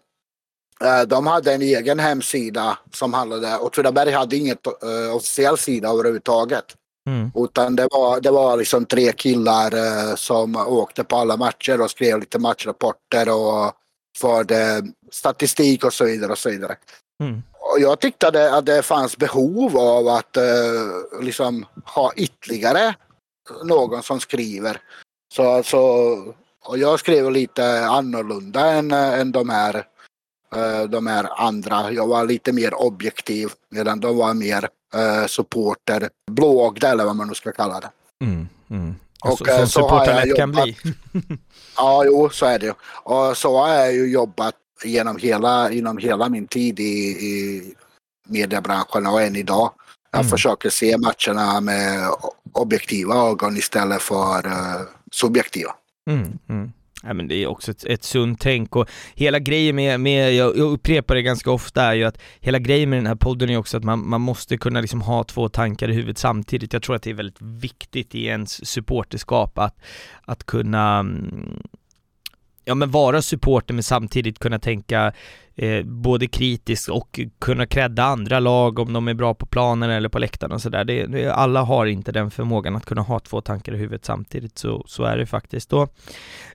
Uh, de hade en egen hemsida som handlade, Åtvidaberg hade inget uh, officiell sida överhuvudtaget. Mm. Utan det var, det var liksom tre killar uh, som åkte på alla matcher och skrev lite matchrapporter och förde statistik och så vidare och så vidare. Mm och jag tyckte att det, fanns behov av att uh, liksom ha ytterligare någon som skriver. Så alltså, och jag skrev lite annorlunda än, än de här uh, de här andra. Jag var lite mer objektiv medan de var mer uh, supporter, blågda eller vad man nu ska kalla det. Mm, mm. Och, så, som supporter lätt kan bli. ja, jo, så är det. Och så har jag ju jobbat genom hela, inom hela min tid i, i mediebranschen och än idag. Jag mm. försöker se matcherna med objektiva ögon istället för uh, subjektiva. Mm, mm. Ja, men det är också ett, ett sunt tänk och hela grejen med, med jag, jag upprepar det ganska ofta, är ju att hela grejen med den här podden är också att man, man måste kunna liksom ha två tankar i huvudet samtidigt. Jag tror att det är väldigt viktigt i ens supporterskap att, att kunna mm, ja men vara supporter men samtidigt kunna tänka eh, både kritiskt och kunna credda andra lag om de är bra på planen eller på läktaren och sådär. Alla har inte den förmågan att kunna ha två tankar i huvudet samtidigt, så, så är det faktiskt. Då, eh,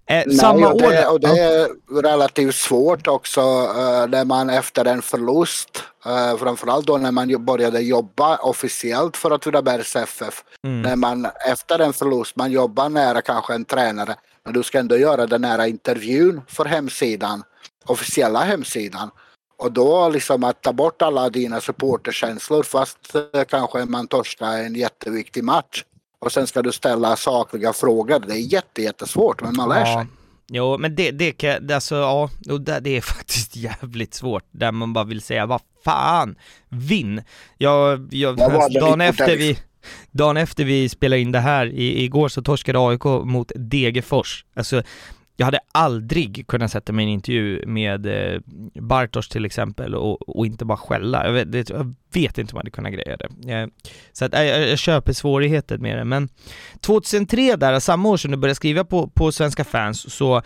Nej, samma och det, år... Och det är relativt svårt också eh, när man efter en förlust, eh, framförallt då när man började jobba officiellt för Åtvidabergs FF, mm. när man efter en förlust, man jobbar nära kanske en tränare, men du ska ändå göra den här intervjun för hemsidan officiella hemsidan. Och då liksom att ta bort alla dina supporterkänslor fast eh, kanske man torskar en jätteviktig match. Och sen ska du ställa sakliga frågor. Det är jätte, jättesvårt men man lär sig. Ja. Jo, men det, det kan, alltså ja, det är faktiskt jävligt svårt där man bara vill säga vad fan, vinn! Jag, jag, dagen efter vi, dagen efter vi spelade in det här, i, igår så torskade AIK mot Degerfors. Alltså jag hade aldrig kunnat sätta mig i en intervju med eh, Bartosz till exempel och, och, inte bara skälla. Jag vet, det, jag vet inte om jag hade kunnat greja det. Eh, så att eh, jag, jag, köper svårigheten med det, men 2003 där, samma år som du började skriva på, på Svenska fans, så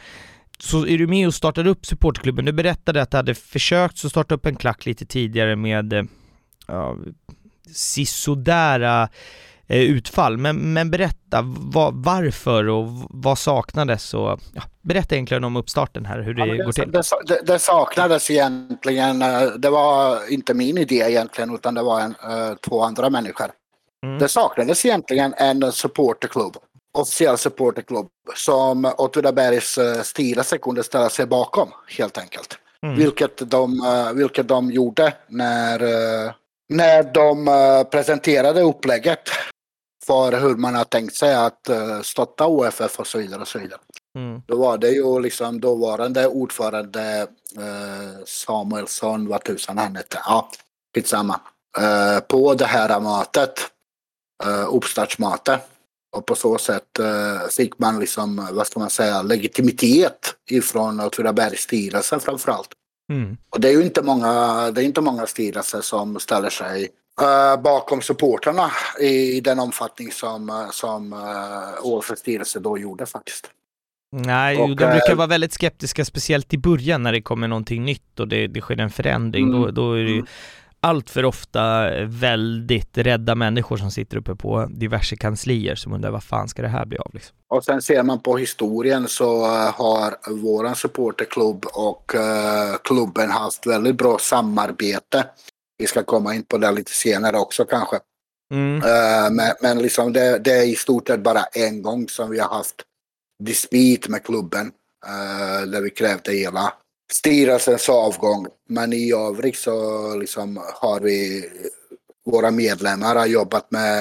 så är du med och startar upp supportklubben. Du berättade att du hade försökt så starta upp en klack lite tidigare med eh, ja, sisådära Eh, utfall. Men, men berätta var, varför och vad saknades och ja, berätta egentligen om uppstarten här, hur det, ja, det går till. Det, det, saknades egentligen, eh, det var inte min idé egentligen utan det var en, eh, två andra människor. Mm. Det saknades egentligen en supporterklubb, officiell supporterklubb som Åtvidabergs styrelse kunde ställa sig bakom helt enkelt. Mm. Vilket, de, vilket de gjorde när, när de presenterade upplägget för hur man har tänkt sig att uh, stötta OFF och så vidare. Och så vidare. Mm. Då var det ju liksom dåvarande ordförande uh, Samuelsson, vad tusan han hette, ja skitsamma, uh, på det här mötet, uh, uppstartsmötet. Och på så sätt uh, fick man liksom, vad ska man säga, legitimitet ifrån Åtvidabergs styrelse framförallt. Mm. Och det är ju inte många, det är inte många styrelser som ställer sig uh, bakom supportrarna i den omfattning som, uh, som uh, OFF styrelse då gjorde faktiskt. Nej, och, de brukar vara väldigt skeptiska, speciellt i början när det kommer någonting nytt och det, det sker en förändring. Mm, då, då är det ju mm. Allt för ofta väldigt rädda människor som sitter uppe på diverse kanslier som undrar vad fan ska det här bli av liksom. Och sen ser man på historien så har våran supporterklubb och uh, klubben haft väldigt bra samarbete vi ska komma in på det lite senare också kanske. Mm. Uh, men, men liksom det, det, är i stort sett bara en gång som vi har haft dispyt med klubben. Uh, där vi krävde hela styrelsens avgång. Men i övrigt så liksom har vi våra medlemmar har jobbat med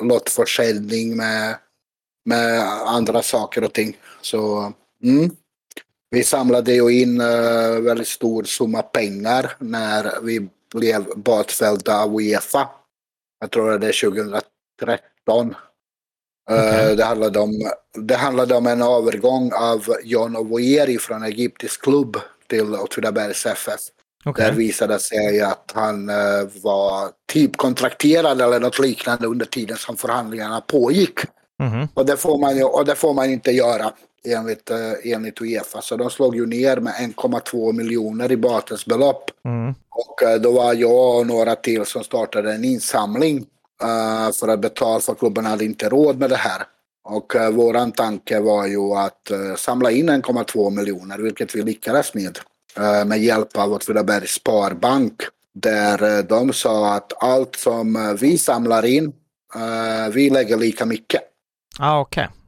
lottförsäljning med, med andra saker och ting. Så mm. Vi samlade ju in uh, väldigt stor summa pengar när vi blev bakfällda av Uefa. Jag tror det är 2013. Okay. Uh, det, handlade om, det handlade om en övergång av John Ovoeri från egyptisk klubb till Åtvidabergs FF. Okay. Där visade sig att han uh, var typ kontrakterad eller något liknande under tiden som förhandlingarna pågick. Mm och, det får man ju, och det får man inte göra enligt, eh, enligt Uefa. Så de slog ju ner med 1,2 miljoner i bötesbelopp. Mm. Och eh, då var jag och några till som startade en insamling uh, för att betala för klubben hade inte råd med det här. Och uh, våran tanke var ju att uh, samla in 1,2 miljoner, vilket vi lyckades med. Uh, med hjälp av Åtvidabergs Sparbank. Där de sa att allt som vi samlar in, vi lägger lika mycket. Ah, okej. Okay.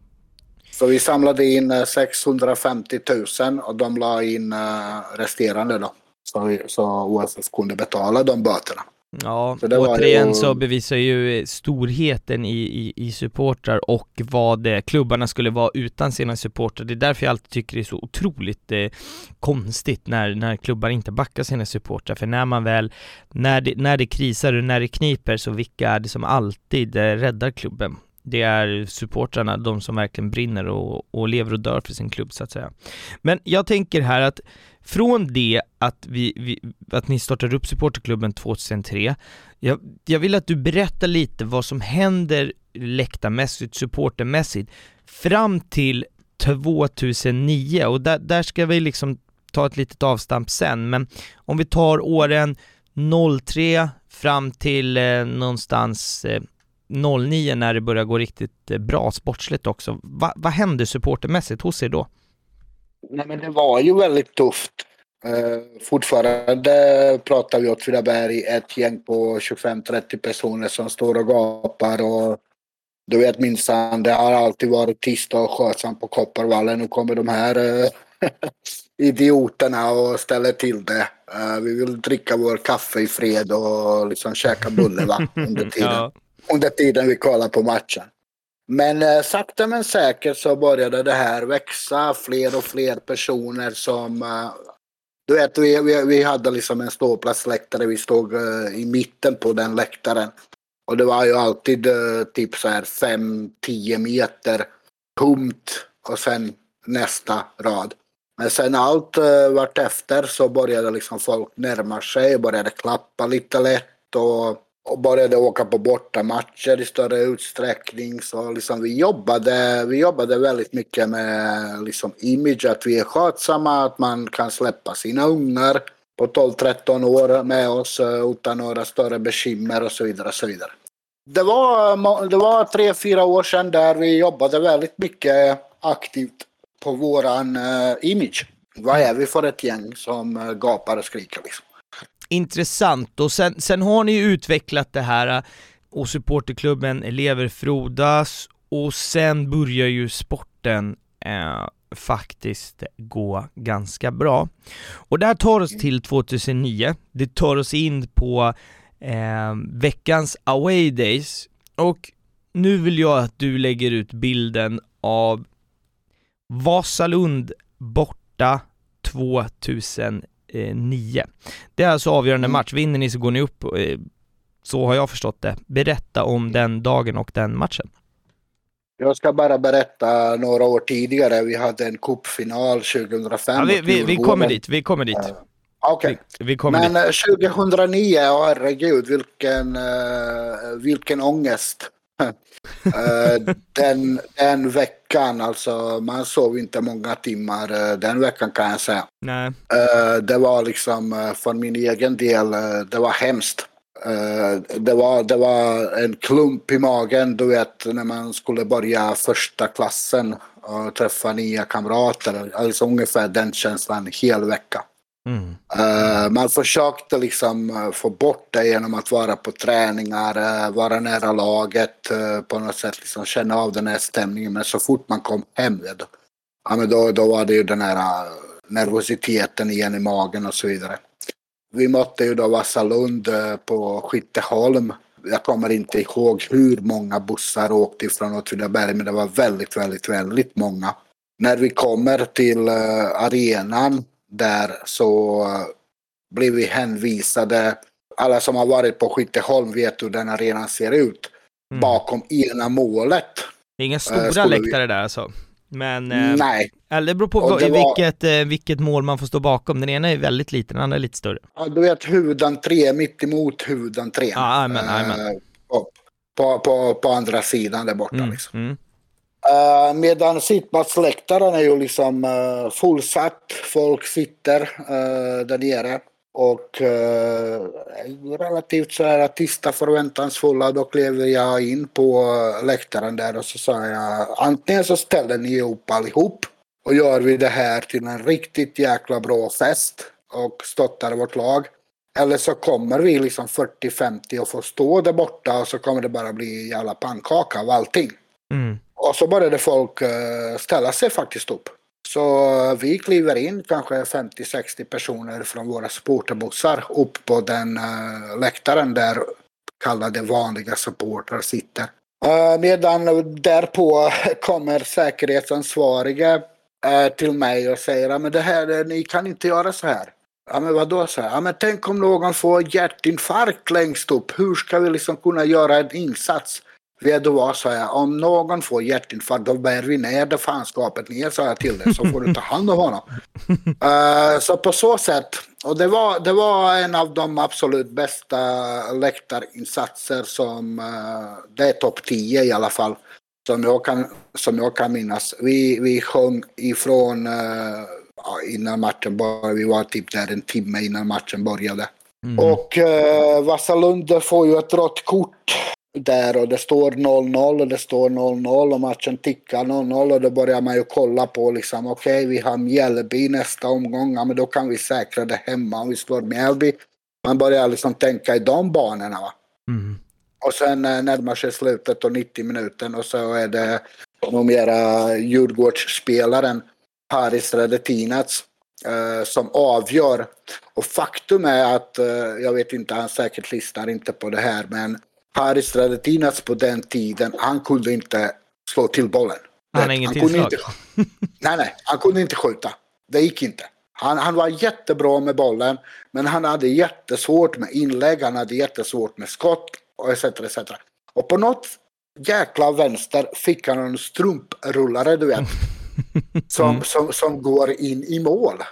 Så vi samlade in 650 eh, 000 och de la in eh, resterande då. Så, så OFF kunde betala de böterna. Ja, så återigen ju... så bevisar ju storheten i, i, i supportrar och vad det, klubbarna skulle vara utan sina supportrar. Det är därför jag alltid tycker det är så otroligt eh, konstigt när, när klubbar inte backar sina supportrar. För när man väl, när det, när det krisar och när det kniper så vilka är det som alltid eh, räddar klubben? det är supportrarna, de som verkligen brinner och, och lever och dör för sin klubb så att säga. Men jag tänker här att från det att, vi, vi att ni startade upp supporterklubben 2003, jag, jag vill att du berättar lite vad som händer läktarmässigt, supportermässigt, fram till 2009 och där, där ska vi liksom ta ett litet avstamp sen, men om vi tar åren 03 fram till eh, någonstans eh, 09 när det börjar gå riktigt eh, bra sportsligt också. Va, vad händer supportermässigt hos er då? Nej men det var ju väldigt tufft. Uh, fortfarande pratar vi Åtvidaberg, ett gäng på 25-30 personer som står och gapar och du vet minsann, det har alltid varit tyst och skötsamt på Kopparvallen. Nu kommer de här uh, idioterna och ställer till det. Uh, vi vill dricka vår kaffe i fred och liksom käka bulle va, under tiden. ja. Under tiden vi kollar på matchen. Men eh, sakta men säkert så började det här växa. Fler och fler personer som... Eh, du vet, vi, vi, vi hade liksom en ståplatsläktare. Vi stod eh, i mitten på den läktaren. Och det var ju alltid eh, typ så här 5-10 meter tomt och sen nästa rad. Men sen allt eh, vart efter så började liksom folk närma sig, började klappa lite lätt och, och började åka på bortamatcher i större utsträckning. Så liksom vi jobbade, vi jobbade väldigt mycket med liksom image, att vi är skötsamma, att man kan släppa sina ungar på 12-13 år med oss eh, utan några större bekymmer och så vidare. Och så vidare. Det var, det var tre, fyra år sedan där vi jobbade väldigt mycket aktivt på våran uh, image. Vad är vi för ett gäng som eh, gapar och skriker liksom? Intressant, och sen, sen har ni ju utvecklat det här äh, och supporterklubben lever frodas och sen börjar ju sporten eh, faktiskt gå ganska bra. Och det här tar oss till 2009, det tar oss in på eh, veckans away days och nu vill jag att du lägger ut bilden av Vasalund borta 2009. Det är alltså avgörande mm. match, vinner ni så går ni upp, eh, så har jag förstått det. Berätta om den dagen och den matchen. Jag ska bara berätta några år tidigare, vi hade en cupfinal 2005. Ja, vi, vi, vi, kommer dit, vi kommer dit. Uh, Okej, okay. men dit. 2009, oh, herregud vilken, uh, vilken ångest. Uh, den, den veckan, alltså man sov inte många timmar uh, den veckan kan jag säga. Nej. Uh, det var liksom för min egen del, det var hemskt. det, var, det var en klump i magen, du vet när man skulle börja första klassen och träffa nya kamrater. Alltså ungefär den känslan hel vecka. Mm. Uh, man försökte liksom eh, få bort det genom att vara på träningar, uh, vara nära laget, på något sätt liksom känna av den här stämningen. Men så fort man kom hem, då, ja, men då, då var det ju den här nervositeten igen i magen och så vidare. Vi mötte ju då Vasalund på Skytteholm. Jag kommer inte ihåg hur många bussar åkte ifrån Åtvidaberg, men det var väldigt, väldigt, väldigt många. När vi kommer till arenan där så blev vi hänvisade. Alla som har varit på Skytteholm vet hur den arenan ser ut. Mm. Bakom ena målet. Inga stora äh, läktare vi... där alltså? Men, eh, Nej. Eller det beror på det vilket, var... vilket mål man får stå bakom. Den ena är väldigt liten, den andra är lite större. Ja, du vet huvudentré, mitt emot huvudentrén. Ja, amen, amen. Eh, på, på, på, andra sidan där borta mm, liksom. Mm. Uh, medan sittplatsläktaren är ju liksom uh, fullsatt. Folk sitter uh, där nere. Och uh, relativt så här tysta förväntansfulla. Då klev jag in på läktaren där och så sa jag antingen så ställer ni upp allihop och gör vi det här till en riktigt jäkla bra fest och stöttar vårt lag. Eller så kommer vi liksom 40-50 och får stå där borta och så kommer det bara bli jävla pannkaka av allting. Mm. Och så började folk eh, ställa sig faktiskt upp. Så eh, vi kliver in kanske 50-60 personer från våra supporterbussar upp på den uh, läktaren där kallade vanliga supportrar sitter. Uh, medan därpå kommer säkerhetsansvarige uh, till mig och säger att det här, ni kan inte göra så här. Ja men vadå så här? Ja men tänk om någon får hjärtinfarkt längst upp. Hur ska vi liksom kunna göra en insats? Vad, sa jag, om någon får hjärtinfarkt då bär vi ner det fanskapet ner, sa jag till dig, så får du ta hand om honom. uh, så på så sätt, och det var, det var en av de absolut bästa läktarinsatser som, uh, det är topp 10 i alla fall, som jag kan, som jag kan minnas. Vi, vi sjöng ifrån uh, innan matchen började, vi var typ där en timme innan matchen började. Mm. Och uh, Vasalund får ju ett rött kort där och det står 0-0 och det står 0-0 och matchen tickar 0-0 och då börjar man ju kolla på liksom okej okay, vi har Mjällby nästa omgång, ja men då kan vi säkra det hemma om vi slår Mjällby. Man börjar liksom tänka i de banorna va. Mm. Och sen eh, närmar sig slutet och 90 minuter och så är det numera Djurgårdsspelaren Haris Radetinac eh, som avgör. Och faktum är att, eh, jag vet inte, han säkert listar inte på det här men Haris Radetinac på den tiden, han kunde inte slå till bollen. Han har inget tillslag? Inte, nej, nej, han kunde inte skjuta. Det gick inte. Han, han var jättebra med bollen, men han hade jättesvårt med inlägg, han hade jättesvårt med skott och etc. etc. Och på något jäkla vänster fick han en strumprullare, du vet. som, mm. som, som går in i mål.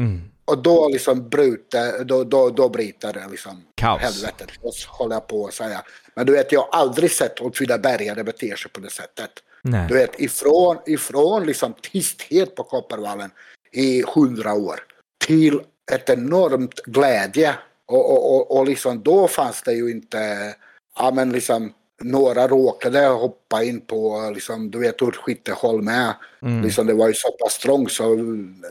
Mm. Och då liksom bryter, då, då, då bryter det liksom Kaos. helvetet. håller jag på att säga. Men du vet, jag har aldrig sett Åtvidabergare bete sig på det sättet. Nej. Du vet, ifrån, ifrån liksom tysthet på Kopparvallen i hundra år till ett enormt glädje. Och, och, och, och liksom då fanns det ju inte, ja men liksom några råkade hoppa in på, liksom, du vet hur Skytteholm är. Mm. Liksom, det var ju så pass trångt så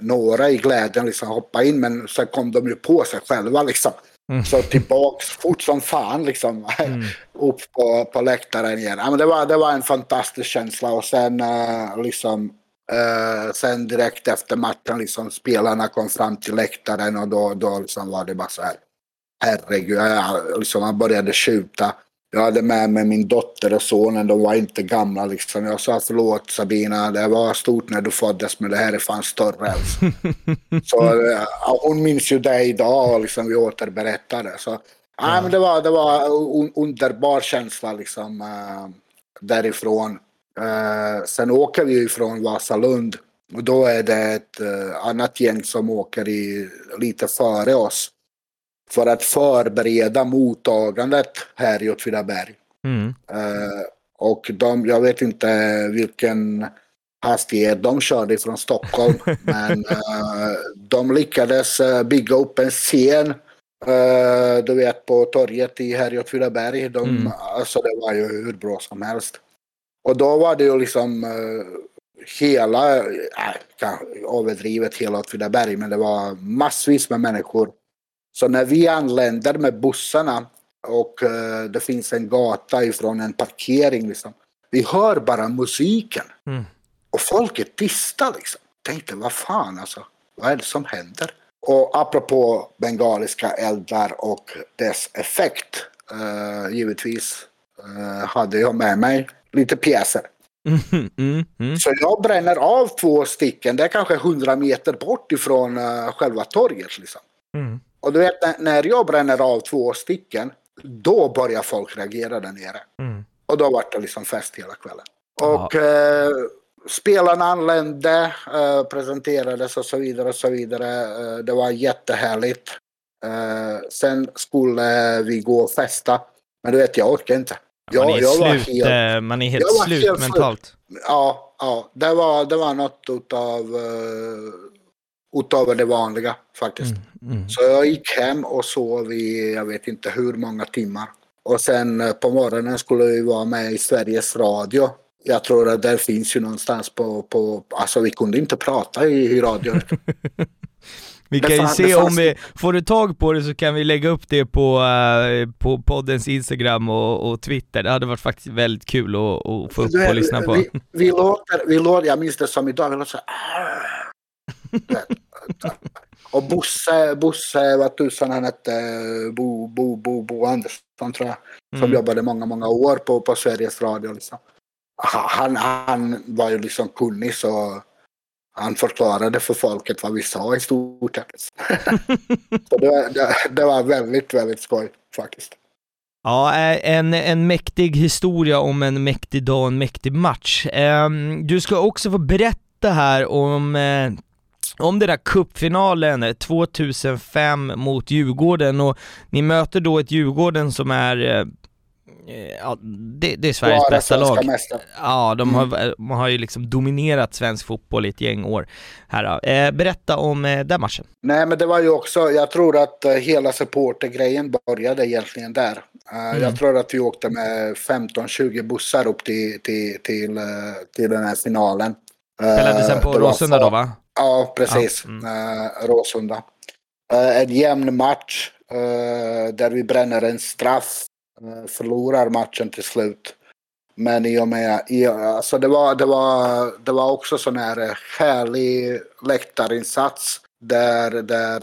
några i glädjen liksom hoppade in men sen kom de ju på sig själva liksom. Mm. Så tillbaks fort som fan liksom. Mm. upp på, på läktaren igen. Ja, men det, var, det var en fantastisk känsla och sen uh, liksom uh, sen direkt efter matchen liksom spelarna kom fram till läktaren och då, då liksom var det bara så här. Herregud, jag, liksom, man började skjuta jag hade med mig min dotter och sonen, de var inte gamla liksom. Jag sa förlåt Sabina, det var stort när du föddes men det här är fan större. Alltså. så ja, hon minns ju det idag och liksom vi återberättade. Så, ja. men det var, det var en underbar känsla liksom äh, därifrån. Äh, sen åker vi ifrån Vasalund och då är det ett äh, annat gäng som åker i, lite före oss för att förbereda mottagandet här i Åtvidaberg. Mm. Uh, och de, jag vet inte vilken hastighet de körde från Stockholm, men uh, de lyckades uh, bygga upp en scen Uh, du vet på torget i här i Åtvidaberg. De, mm. Alltså det var ju hur bra som helst. Och då var det ju liksom uh, hela, äh, överdrivet hela Åtvidaberg, men det var massvis med människor så när vi anländer med bussarna och uh, det finns en gata ifrån en parkering liksom. Vi hör bara musiken. Mm. Och folk är tysta liksom. Tänkte vad fan alltså. Vad är det som händer? Och apropå bengaliska eldar och dess effekt. Uh, givetvis uh, hade jag med mig lite pjäser. Mm, mm, mm. Så jag bränner av två stycken. Det är kanske hundra meter bort ifrån uh, själva torget. Liksom. Och du vet när jag bränner av två stycken, då börjar folk reagera där nere. Mm. Och då var det liksom fest hela kvällen. Och eh, spelarna anlände, eh, presenterades och så vidare och så vidare. Eh, det var jättehärligt. Eh, sen skulle vi gå och festa. Men du vet, jag orkar inte. Jag, man är jag slut, helt, eh, man är helt slut helt mentalt. Slut. Ja, ja det, var, det var något av utöver det vanliga faktiskt. Mm, mm. Så jag gick hem och sov i jag vet inte hur många timmar. Och sen eh, på morgonen skulle vi vara med i Sveriges Radio. Jag tror att det finns ju någonstans på, på alltså vi kunde inte prata i, i radio. Vi kan ju se om vi, får du tag på det så kan vi lägga upp det på, uh, på poddens Instagram och, och, Twitter. Det hade varit faktiskt väldigt kul att, att få upp och lyssna på. Vi, vi, låter, vi låter, jag minns det som idag, vi låter så och Bosse, Bosse vad tusan han hette, Bo, Bo, Bo, Bo Andersson tror jag. Som mm. jobbade många, många år på, på Sveriges Radio. Liksom. Han, han var ju liksom kunnig så han förklarade för folket vad vi sa i stort sett. så det, det, det, var väldigt, väldigt skoj faktiskt. Ja, en, en mäktig historia om en mäktig dag och en mäktig match. Ehm, du ska också få berätta här om eh, om den där cupfinalen 2005 mot Djurgården och ni möter då ett Djurgården som är eh, Ja, det, det är Sveriges ja, bästa lag. Mästare. Ja, de har, mm. de har ju liksom dominerat svensk fotboll i ett gäng år. Här, eh, berätta om eh, den matchen. Nej, men det var ju också, jag tror att eh, hela supportergrejen började egentligen där. Uh, mm. Jag tror att vi åkte med 15-20 bussar upp till, till, till, uh, till den här finalen. Spelade sen på Råsunda då va? Ja, precis. Ja. Mm. Uh, Råsunda. Uh, en jämn match uh, där vi bränner en straff. Förlorar matchen till slut. Men i och med, i, alltså det var, det var, det var också sån här härlig läktarinsats. Där, där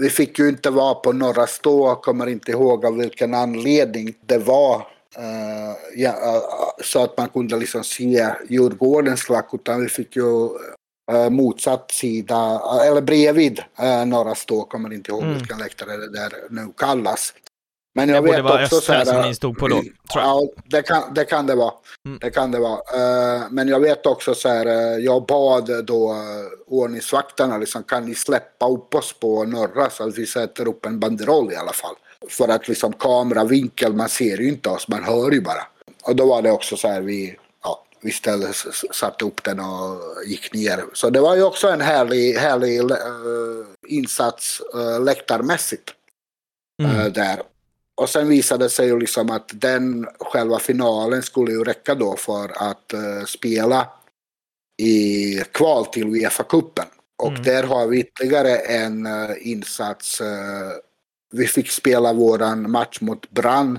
vi fick ju inte vara på Norra Stå, kommer inte ihåg av vilken anledning det var. Uh, ja, uh, så att man kunde liksom se Djurgårdens klack, utan vi fick ju uh, motsatt sida, eller bredvid uh, Norra Stå, kommer inte ihåg mm. vilken läktare det där nu kallas. Men jag det borde vara också Östra som ni stod på då, jag. Ja, det kan det, kan det vara. Mm. Det kan det vara. Uh, men jag vet också så här, jag bad då uh, ordningsvakterna, liksom, kan ni släppa upp oss på norra så att vi sätter upp en banderoll i alla fall. För att liksom kameravinkel, man ser ju inte oss, man hör ju bara. Och då var det också så här, vi, vi ställde, satte upp den och gick ner. Så det var ju också en härlig, härlig uh, insats uh, läktarmässigt. Mm. där. Och sen visade det sig ju liksom att den själva finalen skulle ju räcka då för att uh, spela i kval till Uefa-cupen. Och mm. där har vi ytterligare en uh, insats. Uh, vi fick spela våran match mot Brann.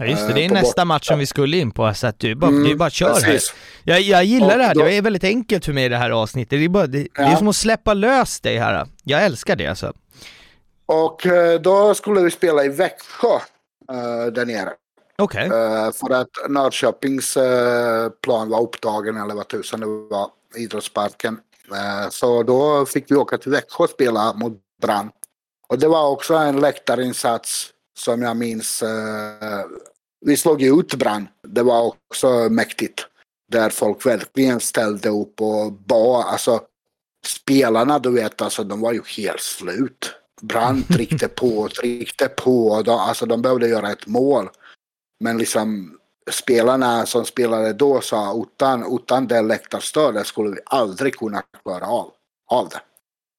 Ja just det, det är nästa match som vi skulle in på, så att du bara, mm, är bara kör precis. här. Jag, jag gillar och det här, då, det är väldigt enkelt för mig i det här avsnittet. Det är, bara, det, ja. det är som att släppa lös dig här. Jag älskar det alltså. Och eh, då skulle vi spela i Växjö uh, där nere. Okej. Okay. Uh, eh, för att Norrköpings uh, plan var upptagen eller vad tusan det var, idrottsparken. så då fick vi åka till Växjö och spela mot Brann. Och det var också en läktarinsats som jag minns. vi slog ut Brann. Det var också mäktigt. Där folk verkligen ställde upp och bad. Alltså spelarna, du vet, alltså de var ju helt slut. Brandt tryckte på, tryckte på. De, alltså de behövde göra ett mål. Men liksom spelarna som spelade då sa utan, utan det läktarstödet skulle vi aldrig kunna klara av, av det.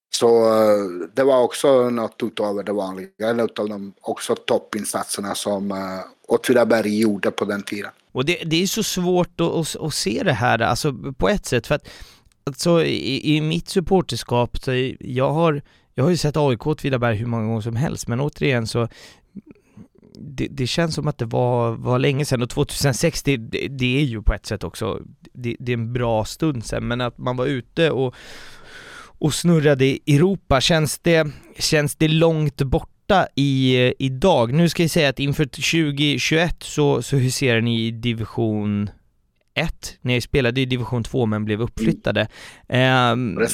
Så eh, det var också något utöver det vanliga. En av de också toppinsatserna som eh, Åtvidaberg gjorde på den tiden. Och det, det är så svårt att, att, att, se det här, alltså på ett sätt, för att alltså, i, i mitt supporterskap, så jag har jag har ju sett AIK Åtvidaberg hur många gånger som helst, men återigen så det, det, känns som att det var, var länge sedan och 2006 det, det är ju på ett sätt också, det, det, är en bra stund sedan, men att man var ute och, och snurrade i Europa, känns det, känns det långt borta i, idag? Nu ska jag säga att inför 2021 så, så huserar ni i division 1. Ni spelade i division 2 men blev uppflyttade. Um,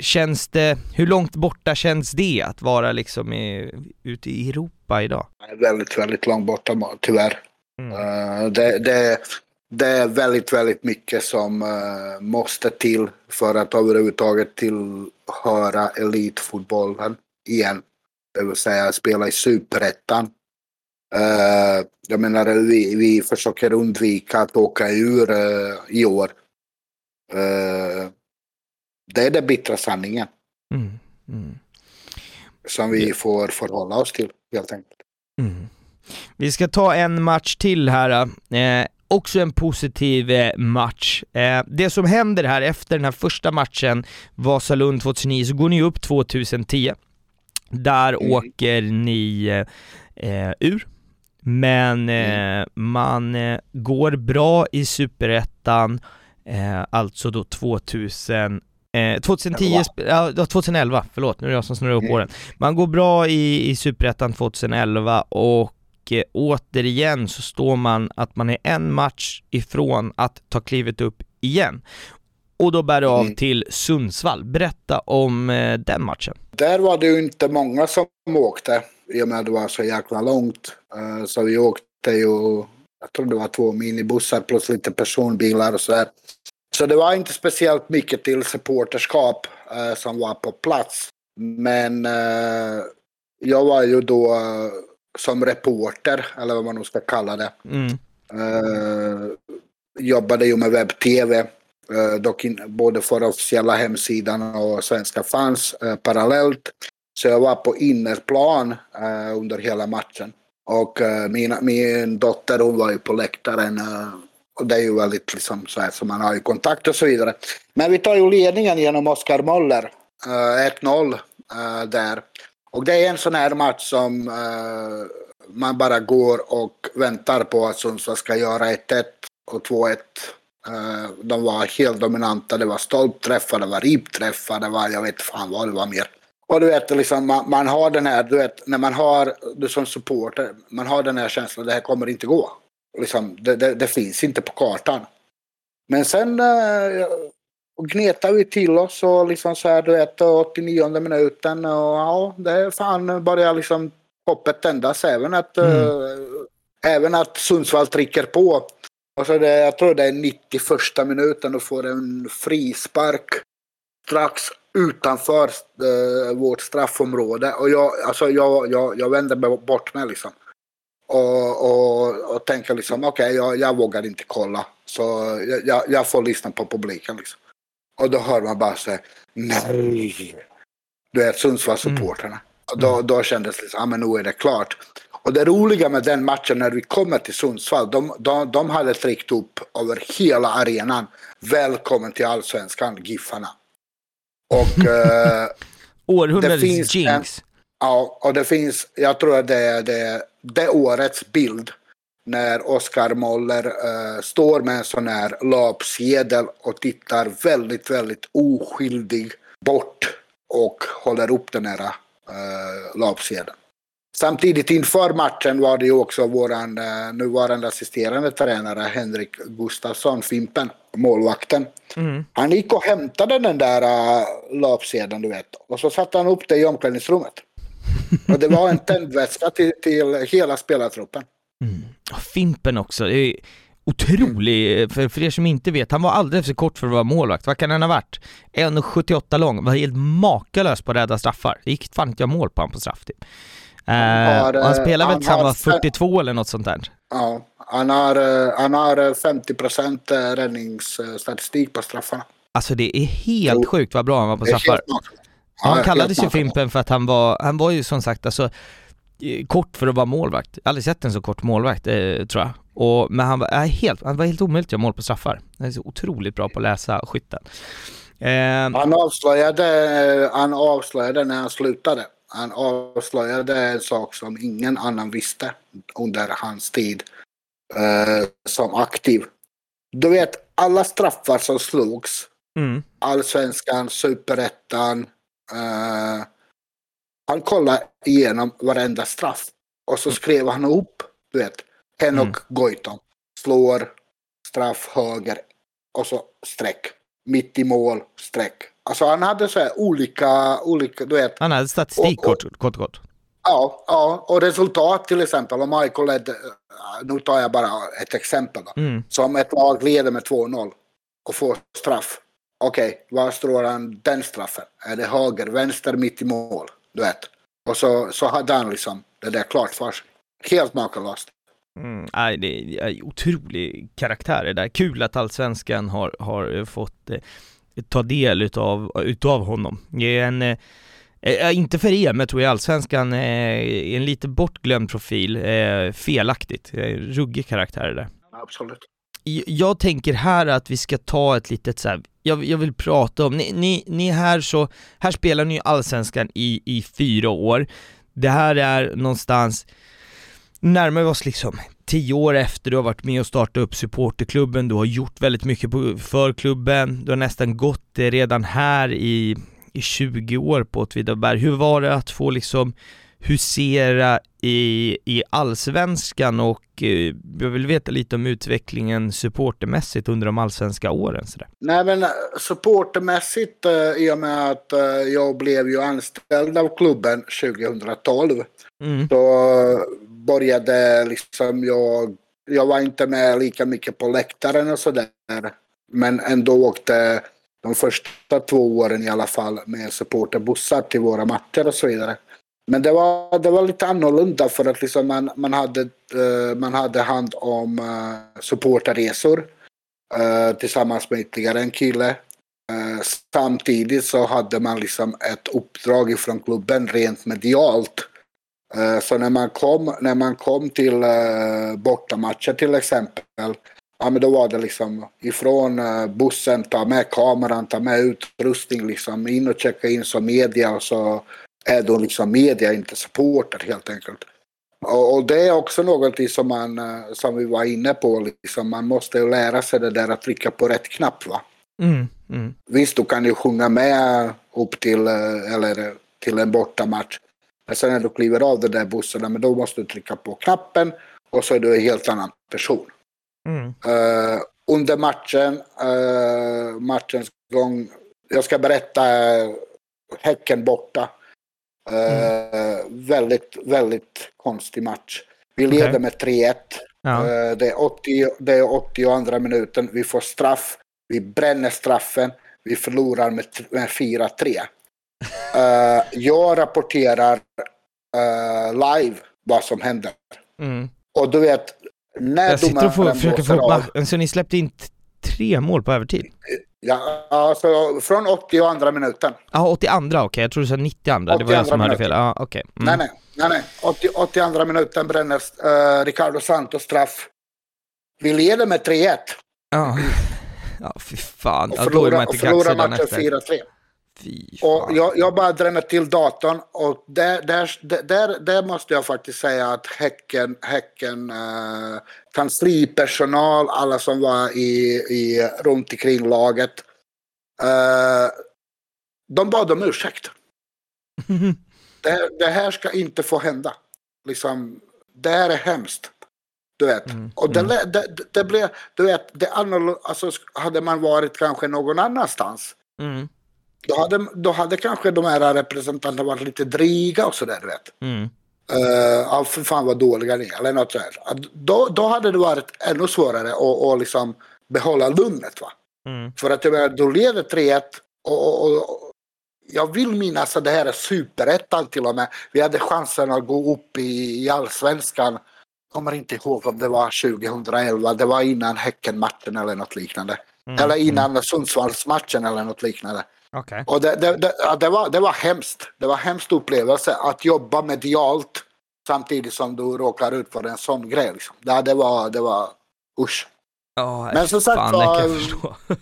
känns det, hur långt borta känns det att vara liksom i, ute i Europa idag? Väldigt, väldigt långt borta tyvärr. Mm. Uh, det, det, det, är väldigt, väldigt mycket som uh, måste till för att överhuvudtaget tillhöra elitfotbollen igen. Det vill säga spela i superettan Uh, jag menar, vi, vi försöker undvika att åka ur uh, i år. Det är den bittra sanningen. Mm, mm. Som vi får förhålla oss till, helt enkelt. Mm. Vi ska ta en match till här. Eh, också en positiv eh, match. Eh, det som händer här efter den här första matchen, Vasalund 2009, så går ni upp 2010. Där mm. åker ni eh, ur men mm. eh, man eh, går bra i superettan, eh, alltså då 2000 Eh, 2010, ja 2011, förlåt nu är det jag som snurrar upp mm. åren. Man går bra i, i Superettan 2011 och eh, återigen så står man att man är en match ifrån att ta klivet upp igen. Och då bär det av mm. till Sundsvall. Berätta om eh, den matchen. Där var det ju inte många som åkte. i och med att det var så jäkla långt. Uh, så vi åkte ju, jag tror det var två minibussar plus lite personbilar och så där. Så det var inte speciellt mycket till supporterskap uh, som var på plats. Men uh, jag var ju då som reporter, eller vad man nu ska kalla det. Mm. jobbade ju med webb-tv dock in, både för officiella hemsidan och svenska fans eh, parallellt. Så jag var på innerplan under hela matchen. Och mina, min dotter hon var ju på läktaren. Och det är ju väldigt liksom så här som man har ju kontakt och så vidare. Men vi tar ju ledningen genom Oskar Moller. 1-0 där. Och det är en sån här match som eh, man bara går och väntar på att Sundsvall ska göra 1-1 och 2-1 Eh, de var helt dominanta. Det var stolpträffar, det var ripträffar, det var jag vet fan vad det var mer. Och du vet, liksom, man, man, har den här, du vet, när man har, du som supporter, man har den här känslan, det här kommer inte gå. Liksom, det, det, det finns inte på kartan. Men sen eh, äh, gnetar vi till oss och liksom så här, du vet, 89 minuten och ja, det är fan börjar liksom hoppet tändas även att, mm. äh, även att Sundsvall trycker på. Och så det, jag tror det är 91 minuten och får en frispark strax utanför äh, vårt straffområde. Och jag, alltså jag, jag, jag vänder bort mig liksom. Och, och, och tänker liksom okej, okay, jag, jag vågar inte kolla. Så jag, jag, får lyssna på publiken liksom. Och då hör man bara så nej. Du vet Sundsvallssupportrarna. Mm. Då, då kändes det liksom, ja men nu är det klart. Och det roliga med den matchen när vi kommer till Sundsvall, de, de, de hade tryckt upp över hela arenan. Välkommen till allsvenskan, Giffarna. Och... eh, Århundradets jinx. En, ja, och det finns, jag tror att det är det, det årets bild. När Oskar Moller eh, står med en sån här löpsedel och tittar väldigt, väldigt oskyldig bort och håller upp den här eh, löpsedeln. Samtidigt inför matchen var det ju också vår uh, nuvarande assisterande tränare Henrik Gustafsson, Fimpen, målvakten. Mm. Han gick och hämtade den där uh, löpsedeln, du vet. Och så satte han upp det i omklädningsrummet. och det var en tändvätska till, till hela spelartruppen. Mm. Fimpen också, det är otrolig, för, för er som inte vet, han var alldeles för kort för att vara målvakt. Vad kan han ha varit? 1,78 lång, var helt makalös på att rädda straffar. Det gick fan inte jag mål på honom på straff typ. Han, har, han spelar väl tills han var 42 eller något sånt där? Ja, han har, eh, han har 50 procent eh, räddningsstatistik på straffarna. Alltså det är helt sjukt vad bra han var på straffar. Ja, han kallades ju Fimpen för att han var, han var ju som sagt alltså eh, kort för att vara målvakt. Jag har aldrig sett en så kort målvakt eh, tror jag. Och, men han var, äh, helt, han var helt omöjligt att göra mål på straffar. Han är så otroligt bra på att läsa skytten. Eh, han, avslöjade, han avslöjade när han slutade han avslöjade en sak som ingen annan visste under hans tid eh, som aktiv. Du vet, alla straffar som slogs, mm. allsvenskan, superettan, eh, kollade igenom varenda straff. Och så skrev han upp, du vet, Henok mm. Goitom slår straff höger och så streck. Mitt i mål, streck. Alltså han hade så här olika, olika, du vet. Han hade statistik och, och, kort, kort, kort. Ja, ja, och resultat till exempel. Om Michael ledde, nu tar jag bara ett exempel då. Mm. Som ett lag leder med 2-0 och får straff. Okej, okay, var står han den straffen? Är det höger, vänster, mitt i mål? Du vet. Och så, så hade han liksom det där klart för sig. Helt makalöst. Mm, nej, det är otrolig karaktär det där. Kul att allsvenskan har, har fått eh, ta del utav, utav honom. Det är en, eh, inte för er, men jag tror i Allsvenskan eh, en lite bortglömd profil, eh, felaktigt. Eh, ruggig karaktär det där. Absolut. Jag tänker här att vi ska ta ett litet så här, jag, jag vill prata om, ni, ni, ni här så, här spelar ni ju Allsvenskan i, i fyra år. Det här är någonstans, närmar vi oss liksom tio år efter du har varit med och startat upp supporterklubben, du har gjort väldigt mycket för klubben, du har nästan gått det redan här i, i 20 år på Åtvidaberg. Hur var det att få liksom husera i, i allsvenskan och eh, jag vill veta lite om utvecklingen supportermässigt under de allsvenska åren. Så Nej men eh, supportermässigt eh, i och med att jag blev ju anställd av klubben 2012. Mm. Så började liksom jag, jag var inte med lika mycket på läktaren och sådär. Men ändå åkte de första två åren i alla fall med supporterbussar till våra matcher och så vidare. Men det var, det var lite annorlunda för att liksom man, man, hade, uh, man hade hand om uh, supporterresor uh, tillsammans med ytterligare en kille. Uh, samtidigt så hade man liksom ett uppdrag ifrån klubben rent medialt. så när man kom, när man kom till bortamatcher till exempel ja men då var det liksom ifrån bussen, ta med kameran, ta med utrustning liksom, in och checka in som media och så är då liksom media, inte supporter helt enkelt. Och, och, det är också någonting som man, eh, som vi var inne på, liksom, man måste lära sig det där att trycka på rätt knapp va. Mm, mm. Visst, du kan ju sjunga med upp till, eh, eller, till en bortamatch. Men sen när du kliver av de där bussarna, men då måste du trycka på knappen och så är du en helt annan person. Mm. Uh, under matchen, uh, matchens gång, jag ska berätta Häcken borta. Mm. väldigt, väldigt konstig match. Vi leder okay. med 3-1. Ja. Uh, det, är 80, det är 82 minuten. Vi får straff. Vi bränner straffen. Vi förlorar med, med 4-3. uh, eh, jag rapporterar live vad som händer. Mm. Och du vet, när Jag sitter och får, försöker få upp... Så ni släppte in tre mål på övertid? Ja, alltså från 82 minuten. Ja, 82, okej. Okay. Jag tror du sa 92, det var jag som hörde fel. Ja. Okay. Mm. Nej, nej, nej, nej. 80, 82 minuten bränner uh, Ricardo Santos straff. Vi leder med 3-1. Ja. ja, fy fan. Och förlorar, och förlorar matchen 4-3. Och jag, jag bara drämmer till datorn och där, där, där, där måste jag faktiskt säga att Häcken, häcken uh, kanslipersonal, alla som var i, i, runt omkring laget, uh, de bad om ursäkt. det, det, här ska inte få hända. Liksom, det här är hemskt. Du vet. Mm. Och det, mm. det, det, blev, du vet, det alltså, hade man varit kanske någon annanstans. Mm då hade, då hade kanske de här representanterna varit lite dryga och sådär, du vet. Mm. Uh, ja, för fan vad dåliga ni eller något sådär. Då, då hade det varit ännu svårare att, att liksom behålla lugnet. Va? Mm. För att jag menar, då leder 3-1 och, och, och, jag vill minnas att det här är superettan till och med. Vi hade chansen att gå upp i, i allsvenskan. Kommer inte ihåg om det var 2011, det var innan Häckenmatchen eller något liknande. Mm. Eller innan mm. Sundsvallsmatchen eller något liknande. Okay. Och det, det, det, det, var, det var hemskt. Det var hemskt upplevelse att jobba medialt samtidigt som du råkar ut för en sån grej. Liksom. Det, det var, det var, usch. Oh, men som sagt fan, var, jag förstå.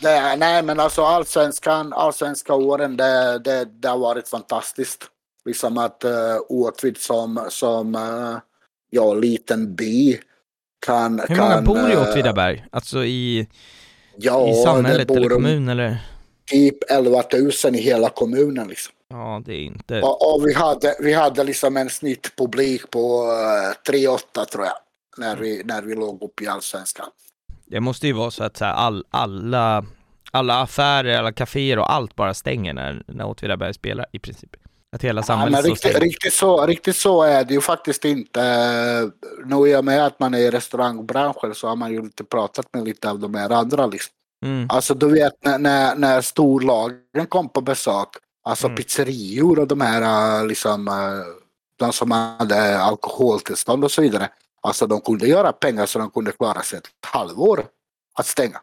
det, nej men alltså allsvenskan, allsvenska åren, det, det, det har varit fantastiskt. Liksom att uh, Åtvid som, som uh, ja, liten by kan... Hur många kan, bor i Åtvidaberg? Alltså i, ja, i samhället eller kommun eller? Typ 11 000 i hela kommunen. Liksom. Ja, det är inte... Och, och, vi, hade, vi hade liksom en snittpublik på uh, eh, 3-8 tror jag, när vi, när vi låg uppe i allsvenskan. Det måste ju vara så att så här, all, alla, alla affärer, alla kaféer och allt bara stänger när, när Åtvidaberg spelar i princip. Att hela samhället ja, riktigt, riktigt, så, riktigt så är det ju faktiskt inte. Nu i och med att man är i restaurangbranschen så har man ju inte pratat med lite av de här andra liksom. Mm. Alltså du vet när, när, när storlagen kom på besök, alltså mm. pizzerior och de här äh, liksom, äh, de som hade alkoholtillstånd och så vidare. Alltså de kunde göra pengar så de kunde klara sig ett halvår att stänga.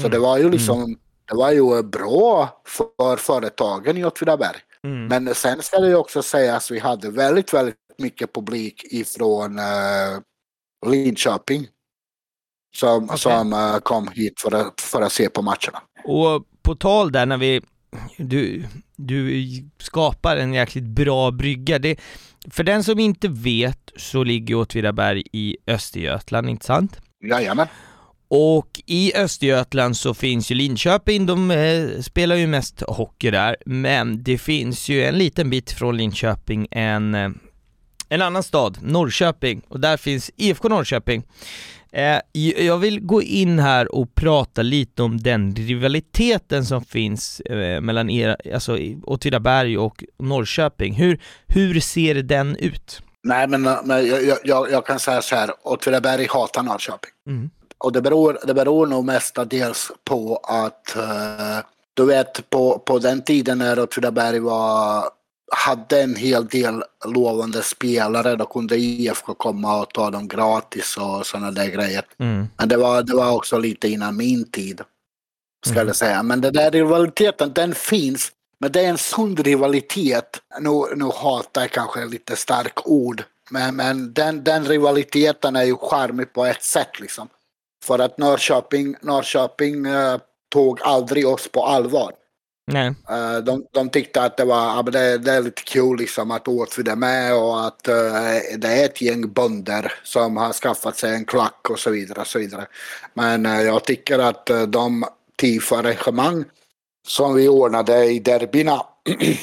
Så mm. det var ju mm. liksom, det var ju bra för företagen i Åtvidaberg. Mm. Men sen ska det ju också sägas att vi hade väldigt, väldigt mycket publik ifrån uh, Linköping som, okay. som uh, kom hit för att, för att se på matcherna. Och på tal där när vi, du, du skapar en jäkligt bra brygga. Det, för den som inte vet så ligger Åtvidaberg i Östergötland, inte sant? Jajamän. Och i Östergötland så finns ju Linköping, de eh, spelar ju mest hockey där, men det finns ju en liten bit från Linköping en, eh, en annan stad, Norrköping, och där finns IFK Norrköping. Eh, jag vill gå in här och prata lite om den rivaliteten som finns eh, mellan er, alltså Åtvidaberg och Norrköping. Hur, hur ser den ut? Nej, men, men jag, jag, jag kan säga så här, Åtvidaberg hatar Norrköping. Mm. Och det beror, det beror nog mestadels på att uh, du vet på, på den tiden när Åtvidaberg var hade en hel del lovande spelare. Då kunde IFK komma och ta dem gratis och sådana där grejer. Mm. Men det var, det var också lite innan min tid. Ska mm. jag säga. Men den där rivaliteten den finns. Men det är en sund rivalitet. Nu, nu hatar jag kanske lite stark ord. Men, men den, den rivaliteten är ju charmig på ett sätt liksom. För att Norrköping, Norrköping uh, tog aldrig oss på allvar. Nej. Uh, de, de tyckte att det var det, det är lite kul liksom att Åtvid är med och att uh, det är ett gäng bönder som har skaffat sig en klack och så vidare. Och så vidare. Men uh, jag tycker att de TIF-arrangemang som vi ordnade i derbyna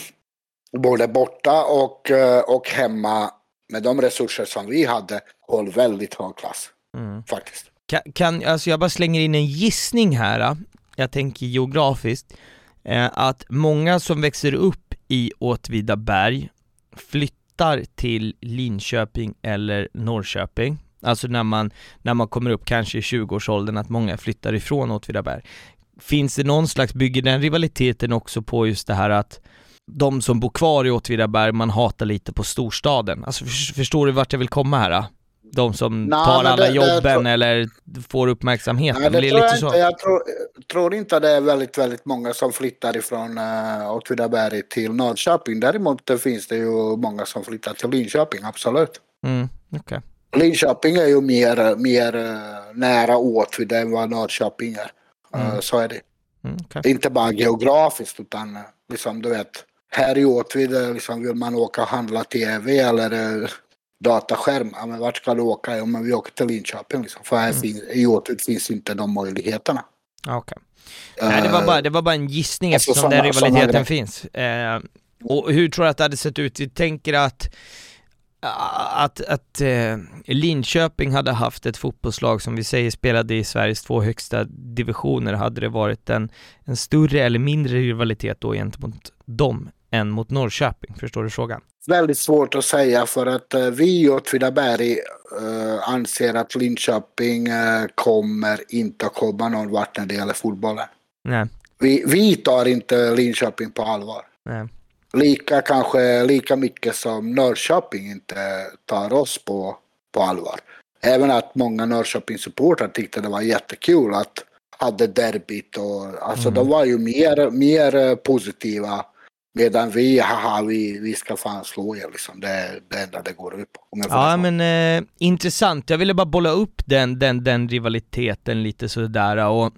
både borta och, och hemma med de resurser som vi hade håll väldigt hög klass. Mm. Faktiskt. Kan, kan, alltså jag bara slänger in en gissning här, jag tänker geografiskt, eh, Eh, att många som växer upp i Åtvidaberg flyttar till Linköping eller Norrköping, alltså när man, när man kommer upp kanske i 20-årsåldern, att många flyttar ifrån Åtvidaberg. Finns det någon slags, bygger den rivaliteten också på just det här att de som bor kvar i Åtvidaberg, man hatar lite på storstaden. Alltså förstår du vart jag vill komma här? Ah? De som Nej, tar alla det, jobben det, eller får uppmärksamheten? Nej, det, det tror jag inte. Jag tror, tror, inte det är väldigt, väldigt många som flyttar ifrån uh, Åtvidaberg till Norrköping. Däremot finns det ju många som flyttar till Linköping, absolut. Mm, okay. Linköping är ju mer, mer uh, nära Åtvid än vad Norrköping är. Uh, mm. Så är det. Mm, okay. Inte bara geografiskt utan liksom du vet, här i Åtvid liksom, vill man åka och handla tv eller dataskärm. Ja, men vart ska du åka? Ja, men vi åker till Linköping liksom. För här mm. finns, i Åtvid finns inte de möjligheterna. Okej. Okay. Nej, det var, bara, det var bara en gissning alltså, eftersom såna, den rivaliteten finns. Eh, och hur tror du att det hade sett ut? Vi tänker att att, att eh, Linköping hade haft ett fotbollslag som vi säger spelade i Sveriges två högsta divisioner, hade det varit en, en större eller mindre rivalitet då gentemot dem än mot Norrköping? Förstår du frågan? Väldigt svårt att säga för att uh, vi i Åtvidaberg uh, anser att Linköping uh, kommer inte att komma någon vart när det gäller fotbollen. Nej. Vi, vi tar inte Linköping på allvar. Nej. Lika kanske lika mycket som Norrköping inte tar oss på, på allvar. Även att många Norrköping-supportrar tyckte det var jättekul att hade derbyt och alltså mm. de var ju mer, mer positiva Medan vi, haha, vi, vi ska fan slå er liksom. Det är det enda det går ut på. ja men eh, intressant. Jag ville bara bolla upp den, den, den rivaliteten lite sådär och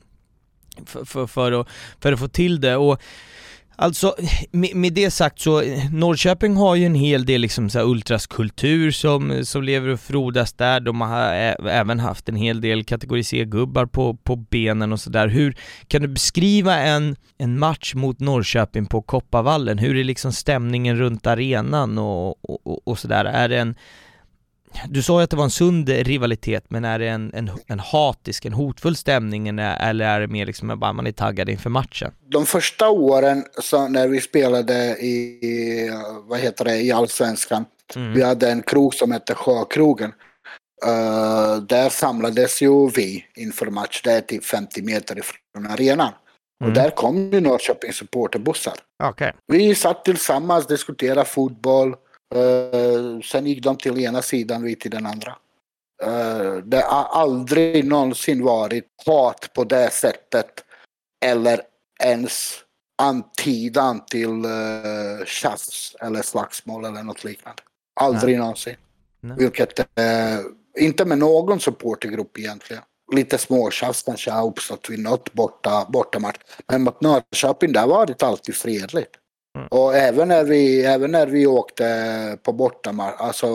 för, för, för, att, för att få till det. Och Alltså, med, med, det sagt så, Norrköping har ju en hel del liksom så ultraskultur som, som lever och frodas där. De har ä, även haft en hel del kategori C-gubbar på, på benen och sådär. Hur kan du beskriva en, en match mot Norrköping på Kopparvallen? Hur är liksom stämningen runt arenan och, och, och, och sådär? Är det en du sa ju att det var en sund rivalitet, men är det en, en, en hatisk, en hotfull stämning eller är det mer liksom att man är taggad inför matchen? De första åren så när vi spelade i, vad heter det, i Allsvenskan, mm. vi hade en krog som hette Sjökrogen. Uh, där samlades ju vi inför match, det är typ 50 meter ifrån arenan. Mm. Och där kom ju Norrköpings supporterbussar. Okay. Vi satt tillsammans, diskuterade fotboll, Uh, sen gick de till ena sidan, vi till den andra. Uh, det har aldrig någonsin varit hat på det sättet. Eller ens antydan till uh, tjafs eller slagsmål eller något liknande. Aldrig Nej. någonsin. Nej. Vilket, uh, inte med någon supportergrupp egentligen. Lite småtjafs kanske har uppstått vid något borta, bortamatch. Men mot Norrköping, där var det alltid fredligt. Mm. Och även när, vi, även när vi åkte på bortamatch, alltså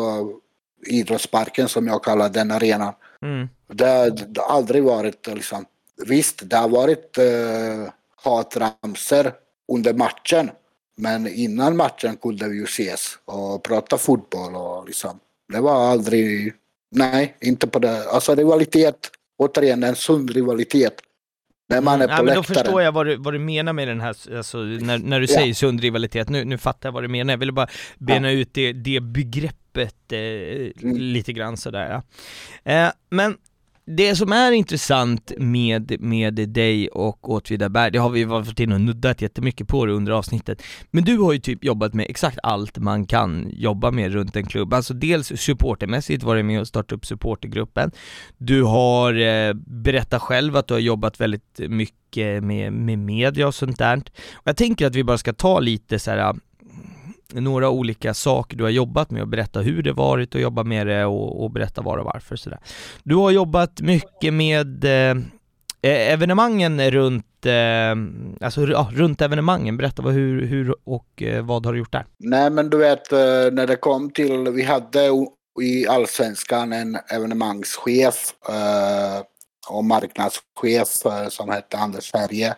idrottsparken som jag kallar den arenan. Mm. Det, det har aldrig varit liksom, visst det har varit uh, hatramser under matchen. Men innan matchen kunde vi ju ses och prata fotboll och liksom. Det var aldrig, nej, inte på det. Alltså rivalitet, återigen en sund rivalitet. När man är på ja, men Då förstår jag vad du, vad du menar med den här, alltså, när, när du säger ja. sund rivalitet. Nu, nu fattar jag vad du menar. Jag ville bara bena ja. ut det, det begreppet eh, mm. lite grann sådär. Ja. Eh, men det som är intressant med, med dig och Åtvidaberg, det har vi varit inne och nuddat jättemycket på det under avsnittet, men du har ju typ jobbat med exakt allt man kan jobba med runt en klubb, alltså dels supportermässigt varit med och startat upp supportergruppen, du har eh, berättat själv att du har jobbat väldigt mycket med, med media och sånt där, och jag tänker att vi bara ska ta lite så här några olika saker du har jobbat med och berätta hur det varit att jobba med det och, och berätta var och varför sådär. Du har jobbat mycket med eh, e-, evenemangen runt, eh, alltså ja, runt evenemangen. Berätta vad, hur, hur och eh, vad har du gjort där? Nej men du vet eh, när det kom till, vi hade i Allsvenskan en evenemangschef eh, och marknadschef eh, som hette Anders Sverige.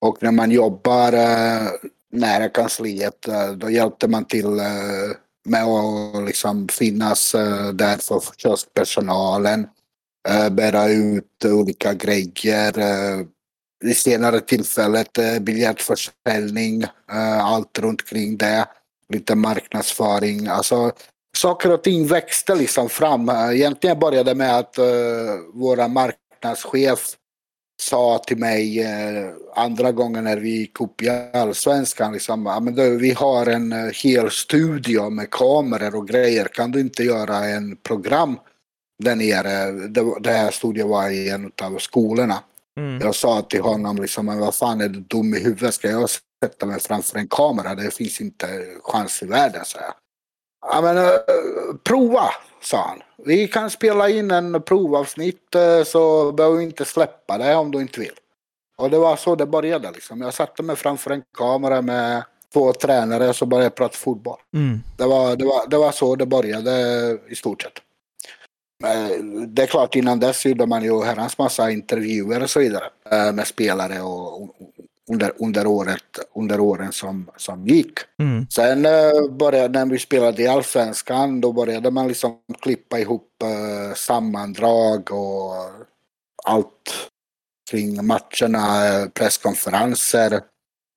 Och när man jobbar eh, nära kansliet. Eh, då hjälpte man till eh, med att liksom finnas eh, där för kioskpersonalen. Bära ut olika grejer. Vid senare tillfället biljettförsäljning, allt runt kring det. Lite marknadsföring. Alltså, saker och ting växte liksom fram. Egentligen började med att våra marknadschef sa till mig eh, andra gången när vi gick upp i allsvenskan liksom, men då, vi har en eh, hel studio med kameror och grejer, kan du inte göra en program där nere? Det, det här studion var i en av skolorna. Mm. Jag sa till honom liksom, men vad fan är du dum i huvudet, ska jag sätta mig framför en kamera? Det finns inte chans i världen, så jag. Ja men uh, prova, sa han. Vi kan spela in en provavsnitt uh, så behöver vi inte släppa det om du inte vill. Och det var så det började liksom. Jag satte mig framför en kamera med två tränare och så började jag prata fotboll. Mm. Det, var, det, var, det var så det började i stort sett. Men det är klart innan dess gjorde man ju herrans massa intervjuer och så vidare uh, med spelare och under, under, året, under åren som, som gick. Mm. Sen uh, började, när vi spelade i Allsvenskan, då började man liksom klippa ihop uh, sammandrag och allt kring matcherna, presskonferenser och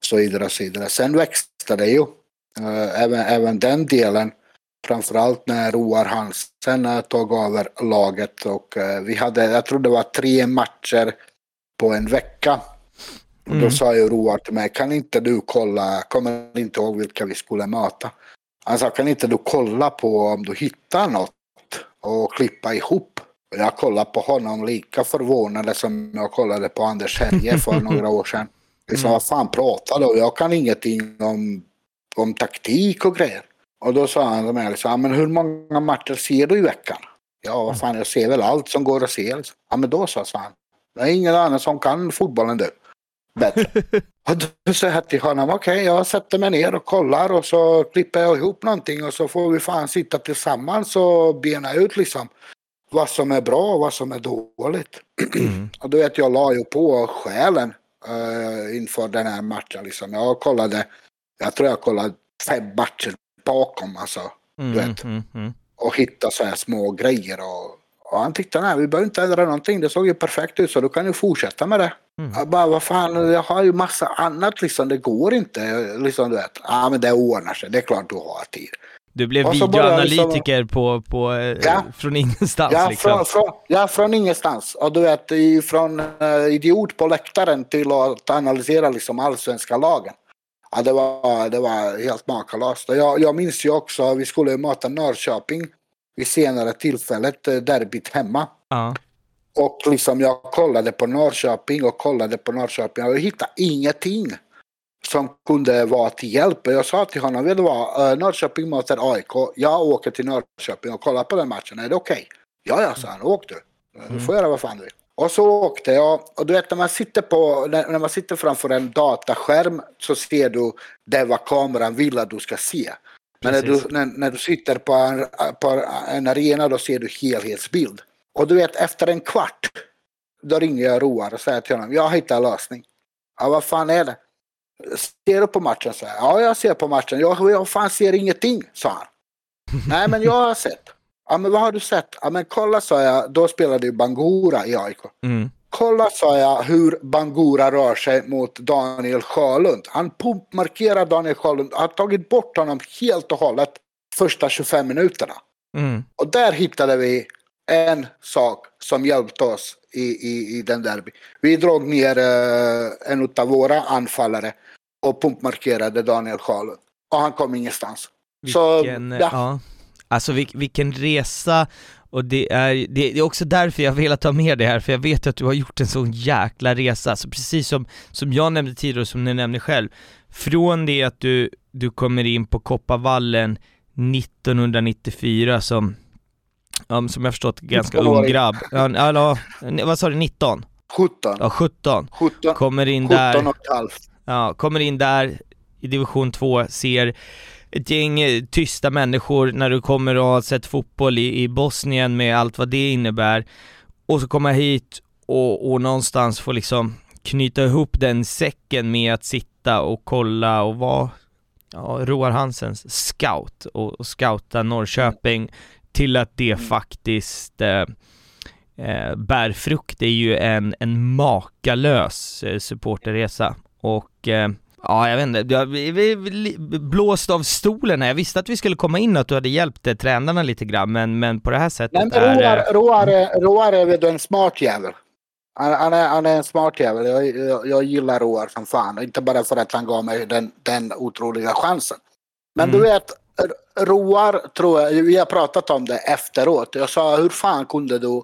så vidare. Och så vidare. Sen växte det ju, uh, även, även den delen. Framförallt när Roar Hansen tog över laget och vi hade, jag tror det var tre matcher på en vecka och då mm. sa ju Roar till mig, kan inte du kolla, kommer inte ihåg vilka vi skulle möta. Han sa, kan inte du kolla på om du hittar något och klippa ihop. Och jag kollade på honom lika förvånad som jag kollade på Anders Herje för några år sedan. Liksom, mm. vad fan pratar du? Jag kan ingenting om, om taktik och grejer. Och då sa han till mig, liksom, men hur många matcher ser du i veckan? Ja, vad fan, jag ser väl allt som går att se. Liksom. Ja, men då sa han, det är ingen annan som kan fotbollen du bättre. Och då sa jag till honom, okej okay, jag sätter mig ner och kollar och så klipper jag ihop någonting och så får vi fan sitta tillsammans och bena ut liksom vad som är bra och vad som är dåligt. Mm. och då vet jag la ju på själen uh, inför den här matchen liksom. Jag kollade, jag tror jag kollade fem matcher bakom alltså. Mm, du vet. Mm, mm. och hittade så här små grejer och och han tyckte nej, vi behöver inte ändra någonting. Det såg ju perfekt ut så du kan ju fortsätta med det. Mm. Jag bara, vad fan, jag har ju massa annat liksom. Det går inte. Liksom du vet. Ja men det ordnar sig. Det är klart du har tid. Du blev videoanalytiker liksom, på, på, eh, ja, från ingenstans ja, liksom. Från, från, ja, från ingenstans. Och du vet, från uh, idiot på läktaren till att analysera liksom allsvenska lagen. Ja, det var, det var helt makalöst. Jag, jag minns ju också, vi skulle möta Norrköping vid senare tillfället, eh, derbyt hemma. Ja. Och liksom jag kollade på Norrköping och kollade på Norrköping och jag hittade ingenting som kunde vara till hjälp. Jag sa till honom, vet du vad, eh, Norrköping möter AIK, jag åker till Norrköping och kollar på den matchen, är det okej? Okay? Ja, ja, sa han, åk du. Du får göra vad fan du vill. Och så åkte jag, och du vet när man sitter, på, när man sitter framför en dataskärm så ser du det vad kameran vill att du ska se. Men när du, när, när du sitter på en, på en arena då ser du helhetsbild. Och du vet efter en kvart då ringer jag Roar och säger till honom jag har hittat en lösning. Ja vad fan är det? Ser du på matchen? Så här, ja jag ser på matchen. Jag, jag fan ser ingenting, sa han. Nej men jag har sett. Ja men vad har du sett? Ja men kolla sa jag, då spelade ju Bangura i AIK. Mm. Kolla sa jag hur Bangura rör sig mot Daniel Sjölund. Han pumpmarkerar Daniel Sjölund, har tagit bort honom helt och hållet första 25 minuterna. Mm. Och där hittade vi en sak som hjälpte oss i, i, i den derby. Vi drog ner uh, en av våra anfallare och pumpmarkerade Daniel Sjölund. Och han kom ingenstans. Vilken, Så, ja. ja. Alltså vil, vilken resa och det är, det är också därför jag velat ta med det här, för jag vet att du har gjort en sån jäkla resa, så precis som, som jag nämnde tidigare och som ni nämnde själv, från det att du, du kommer in på Kopparvallen 1994 som, um, som jag förstått, ganska ung grabb. Ja, vad sa du, 19? 17. Ja, 17. 17 kommer in 17 där. och halvt. Ja, kommer in där i division 2, ser ett gäng eh, tysta människor när du kommer och har sett fotboll i, i Bosnien med allt vad det innebär och så komma hit och, och någonstans få liksom knyta ihop den säcken med att sitta och kolla och vara ja, Roar Hansens scout och, och scouta Norrköping till att det mm. faktiskt eh, eh, bär frukt. Är ju en, en makalös eh, supporterresa och eh, Ja, jag vet inte. Jag blåst av stolen här. Jag visste att vi skulle komma in och att du hade hjälpt eh, tränarna lite grann, men, men på det här sättet Nej, men Roar, är... Roar, Roar är väl en smart jävel. Han, han, är, han är en smart jävel. Jag, jag, jag gillar Roar som fan. Inte bara för att han gav mig den, den otroliga chansen. Men mm. du vet, Roar tror jag, vi har pratat om det efteråt. Jag sa, hur fan kunde du,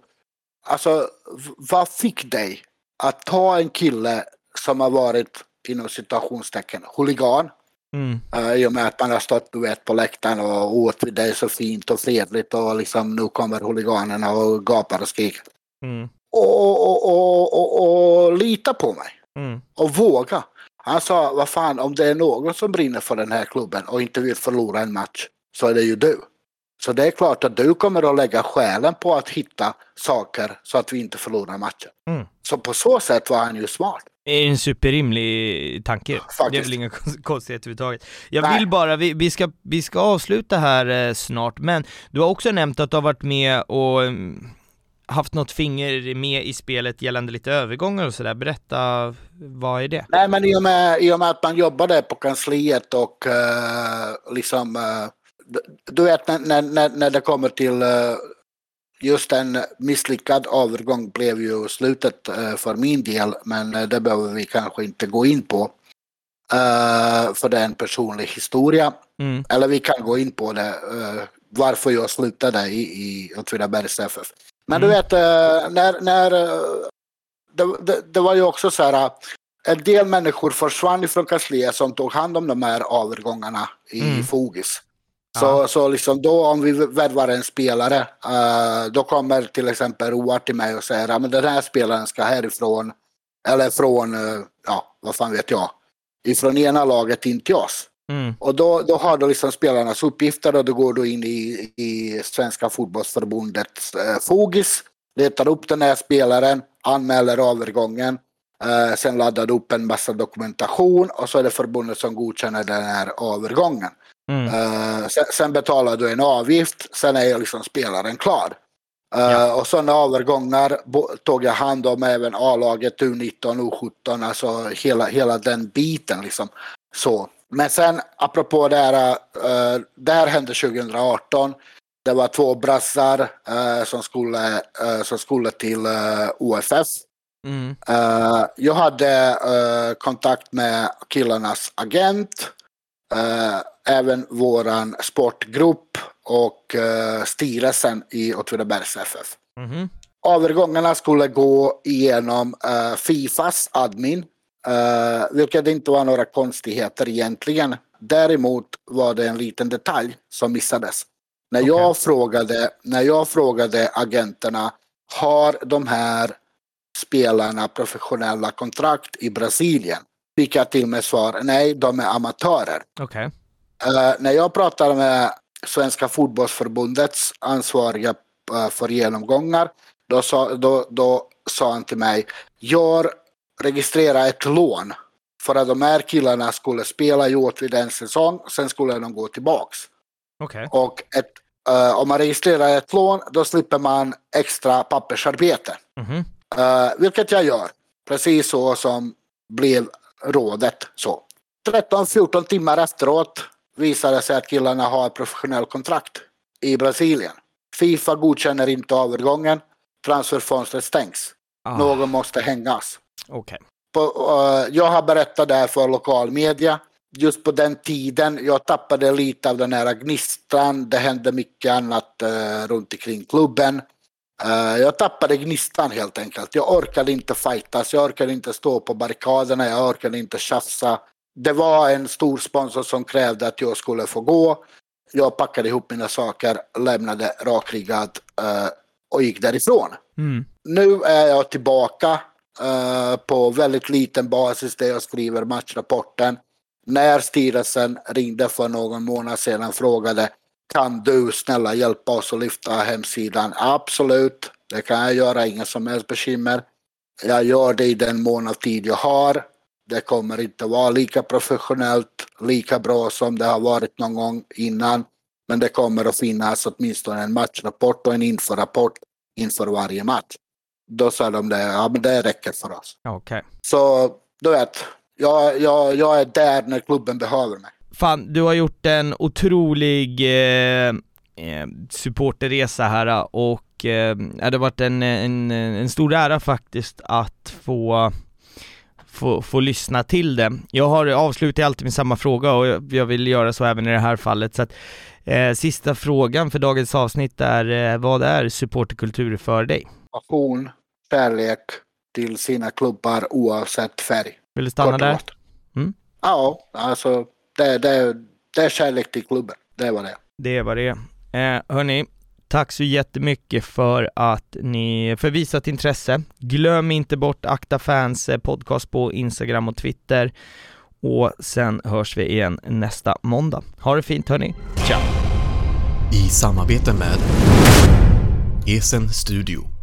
alltså vad fick dig att ta en kille som har varit inom citationstecken huligan. Mm. Uh, I och med att man har stått du vet, på läktaren och åt vid dig så fint och fredligt och liksom nu kommer huliganerna och gapar och skriker. Mm. Och, och, och, och, lita på mig. Mm. Och våga. Han sa, vad fan, om det är någon som brinner för den här klubben och inte vill förlora en match så är det ju du. Så det är klart att du kommer att lägga själen på att hitta saker så att vi inte förlorar matchen. Mm. Så på så sätt var han ju smart. Det är en superrimlig tanke. Faktiskt. Det är väl inga konstigheter överhuvudtaget. Jag Nej. vill bara, vi, vi, ska, vi ska avsluta här eh, snart, men du har också nämnt att du har varit med och um, haft något finger med i spelet gällande lite övergångar och sådär. Berätta, vad är det? Nej, men i och med, i och med att man jobbade på kansliet och uh, liksom, uh, du, vet när, när, när det kommer till uh, just en misslyckad övergång blev ju slutet för min del, men det behöver vi kanske inte gå in på. För det är en personlig historia. Mm. Eller vi kan gå in på det, varför jag slutade i, i Åtvidabergs FF. Men mm. du vet, uh, när, när det, det, det, var ju också så här, en del människor försvann ifrån kansliet som tog hand om de här övergångarna i mm. Fogis. Så, så liksom då om vi värvar en spelare, då kommer till exempel Roar till mig och säger att den här spelaren ska härifrån, eller från, ja vad fan vet jag, ifrån ena laget in till oss. Mm. Och då, då har du liksom spelarnas uppgifter och då går du in i, i Svenska fotbollsförbundets uh, Fogis, letar upp den här spelaren, anmäler övergången, uh, sen laddar du upp en massa dokumentation och så är det förbundet som godkänner den här övergången. Mm. Uh, sen, sen, betalar du en avgift, sen är liksom spelaren klar. Uh, ja. Och sådana övergångar tog jag hand om även A-laget, U19, U17, alltså hela, hela den biten liksom. Så. Men sen apropå det här, uh, det här hände 2018. Det var två brassar uh, som, skulle, uh, som skulle till OFF. Mm. jag hade kontakt med killarnas agent Eh, även våran sportgrupp och uh, styrelsen i Åtvidabergs FF. Mm -hmm. Övergångarna skulle gå igenom Fifas admin, uh, vilket inte var några konstigheter egentligen. Däremot var det en liten detalj som missades. När, okay. jag, frågade, när jag frågade agenterna, har de här spelarna professionella kontrakt i Brasilien? fick jag till mig svar, nej de är amatörer. Okay. Uh, när jag pratade med Svenska fotbollsförbundets ansvariga uh, för genomgångar, då sa, då, då sa han till mig, gör, registrera ett lån för att de här killarna skulle spela i Åtvid en säsong, sen skulle de gå tillbaks. Okay. Och ett, uh, om man registrerar ett lån, då slipper man extra pappersarbete. Mm -hmm. uh, vilket jag gör, precis så som blev rådet. Så 13-14 timmar efteråt visade sig att killarna har ett professionellt kontrakt i Brasilien. Fifa godkänner inte övergången, transferfönstret stängs. Ah. Någon måste hängas. Okay. På, uh, jag har berättat det här för lokal media. Just på den tiden, jag tappade lite av den här gnistan. Det hände mycket annat uh, runt omkring klubben. Uh, jag tappade gnistan helt enkelt. Jag orkade inte fightas, jag orkade inte stå på barrikaderna, jag orkade inte tjafsa. Det var en stor sponsor som krävde att jag skulle få gå. Jag packade ihop mina saker, lämnade rakryggad uh, och gick därifrån. Mm. Nu är jag tillbaka Eh, på väldigt liten basis där jag skriver matchrapporten. När styrelsen ringde för någon månad sedan och frågade kan du snälla hjälpa oss att lyfta hemsidan? Absolut, det kan jag göra, inga som helst bekymmer. Jag gör det i den mån av tid jag har. Det kommer inte vara lika professionellt, lika bra som det har varit någon gång innan. Men det kommer att finnas åtminstone en matchrapport och en inforapport inför varje match. Då sa de det, ja men det räcker för oss. Okay. Så du vet, jag, jag, jag är där när klubben behöver mig. Fan, du har gjort en otrolig eh, eh supporterresa här och eh, det har varit en, en, en stor ära faktiskt att få få, få lyssna till det. Jag har avslutat alltid med samma fråga och jag vill göra så även i det här fallet. Så att, eh, sista frågan för dagens avsnitt är, eh, vad är supporterkultur för dig? Passion, kärlek till sina klubbar oavsett färg. Vill du stanna där? Mm. Ja, alltså det, det, det är kärlek till klubben. Det var det. Det var det. Eh, hörni, tack så jättemycket för att ni för visat intresse. Glöm inte bort Akta Fans eh, podcast på Instagram och Twitter. Och sen hörs vi igen nästa måndag. Ha det fint hörni. Ciao! I samarbete med Esen Studio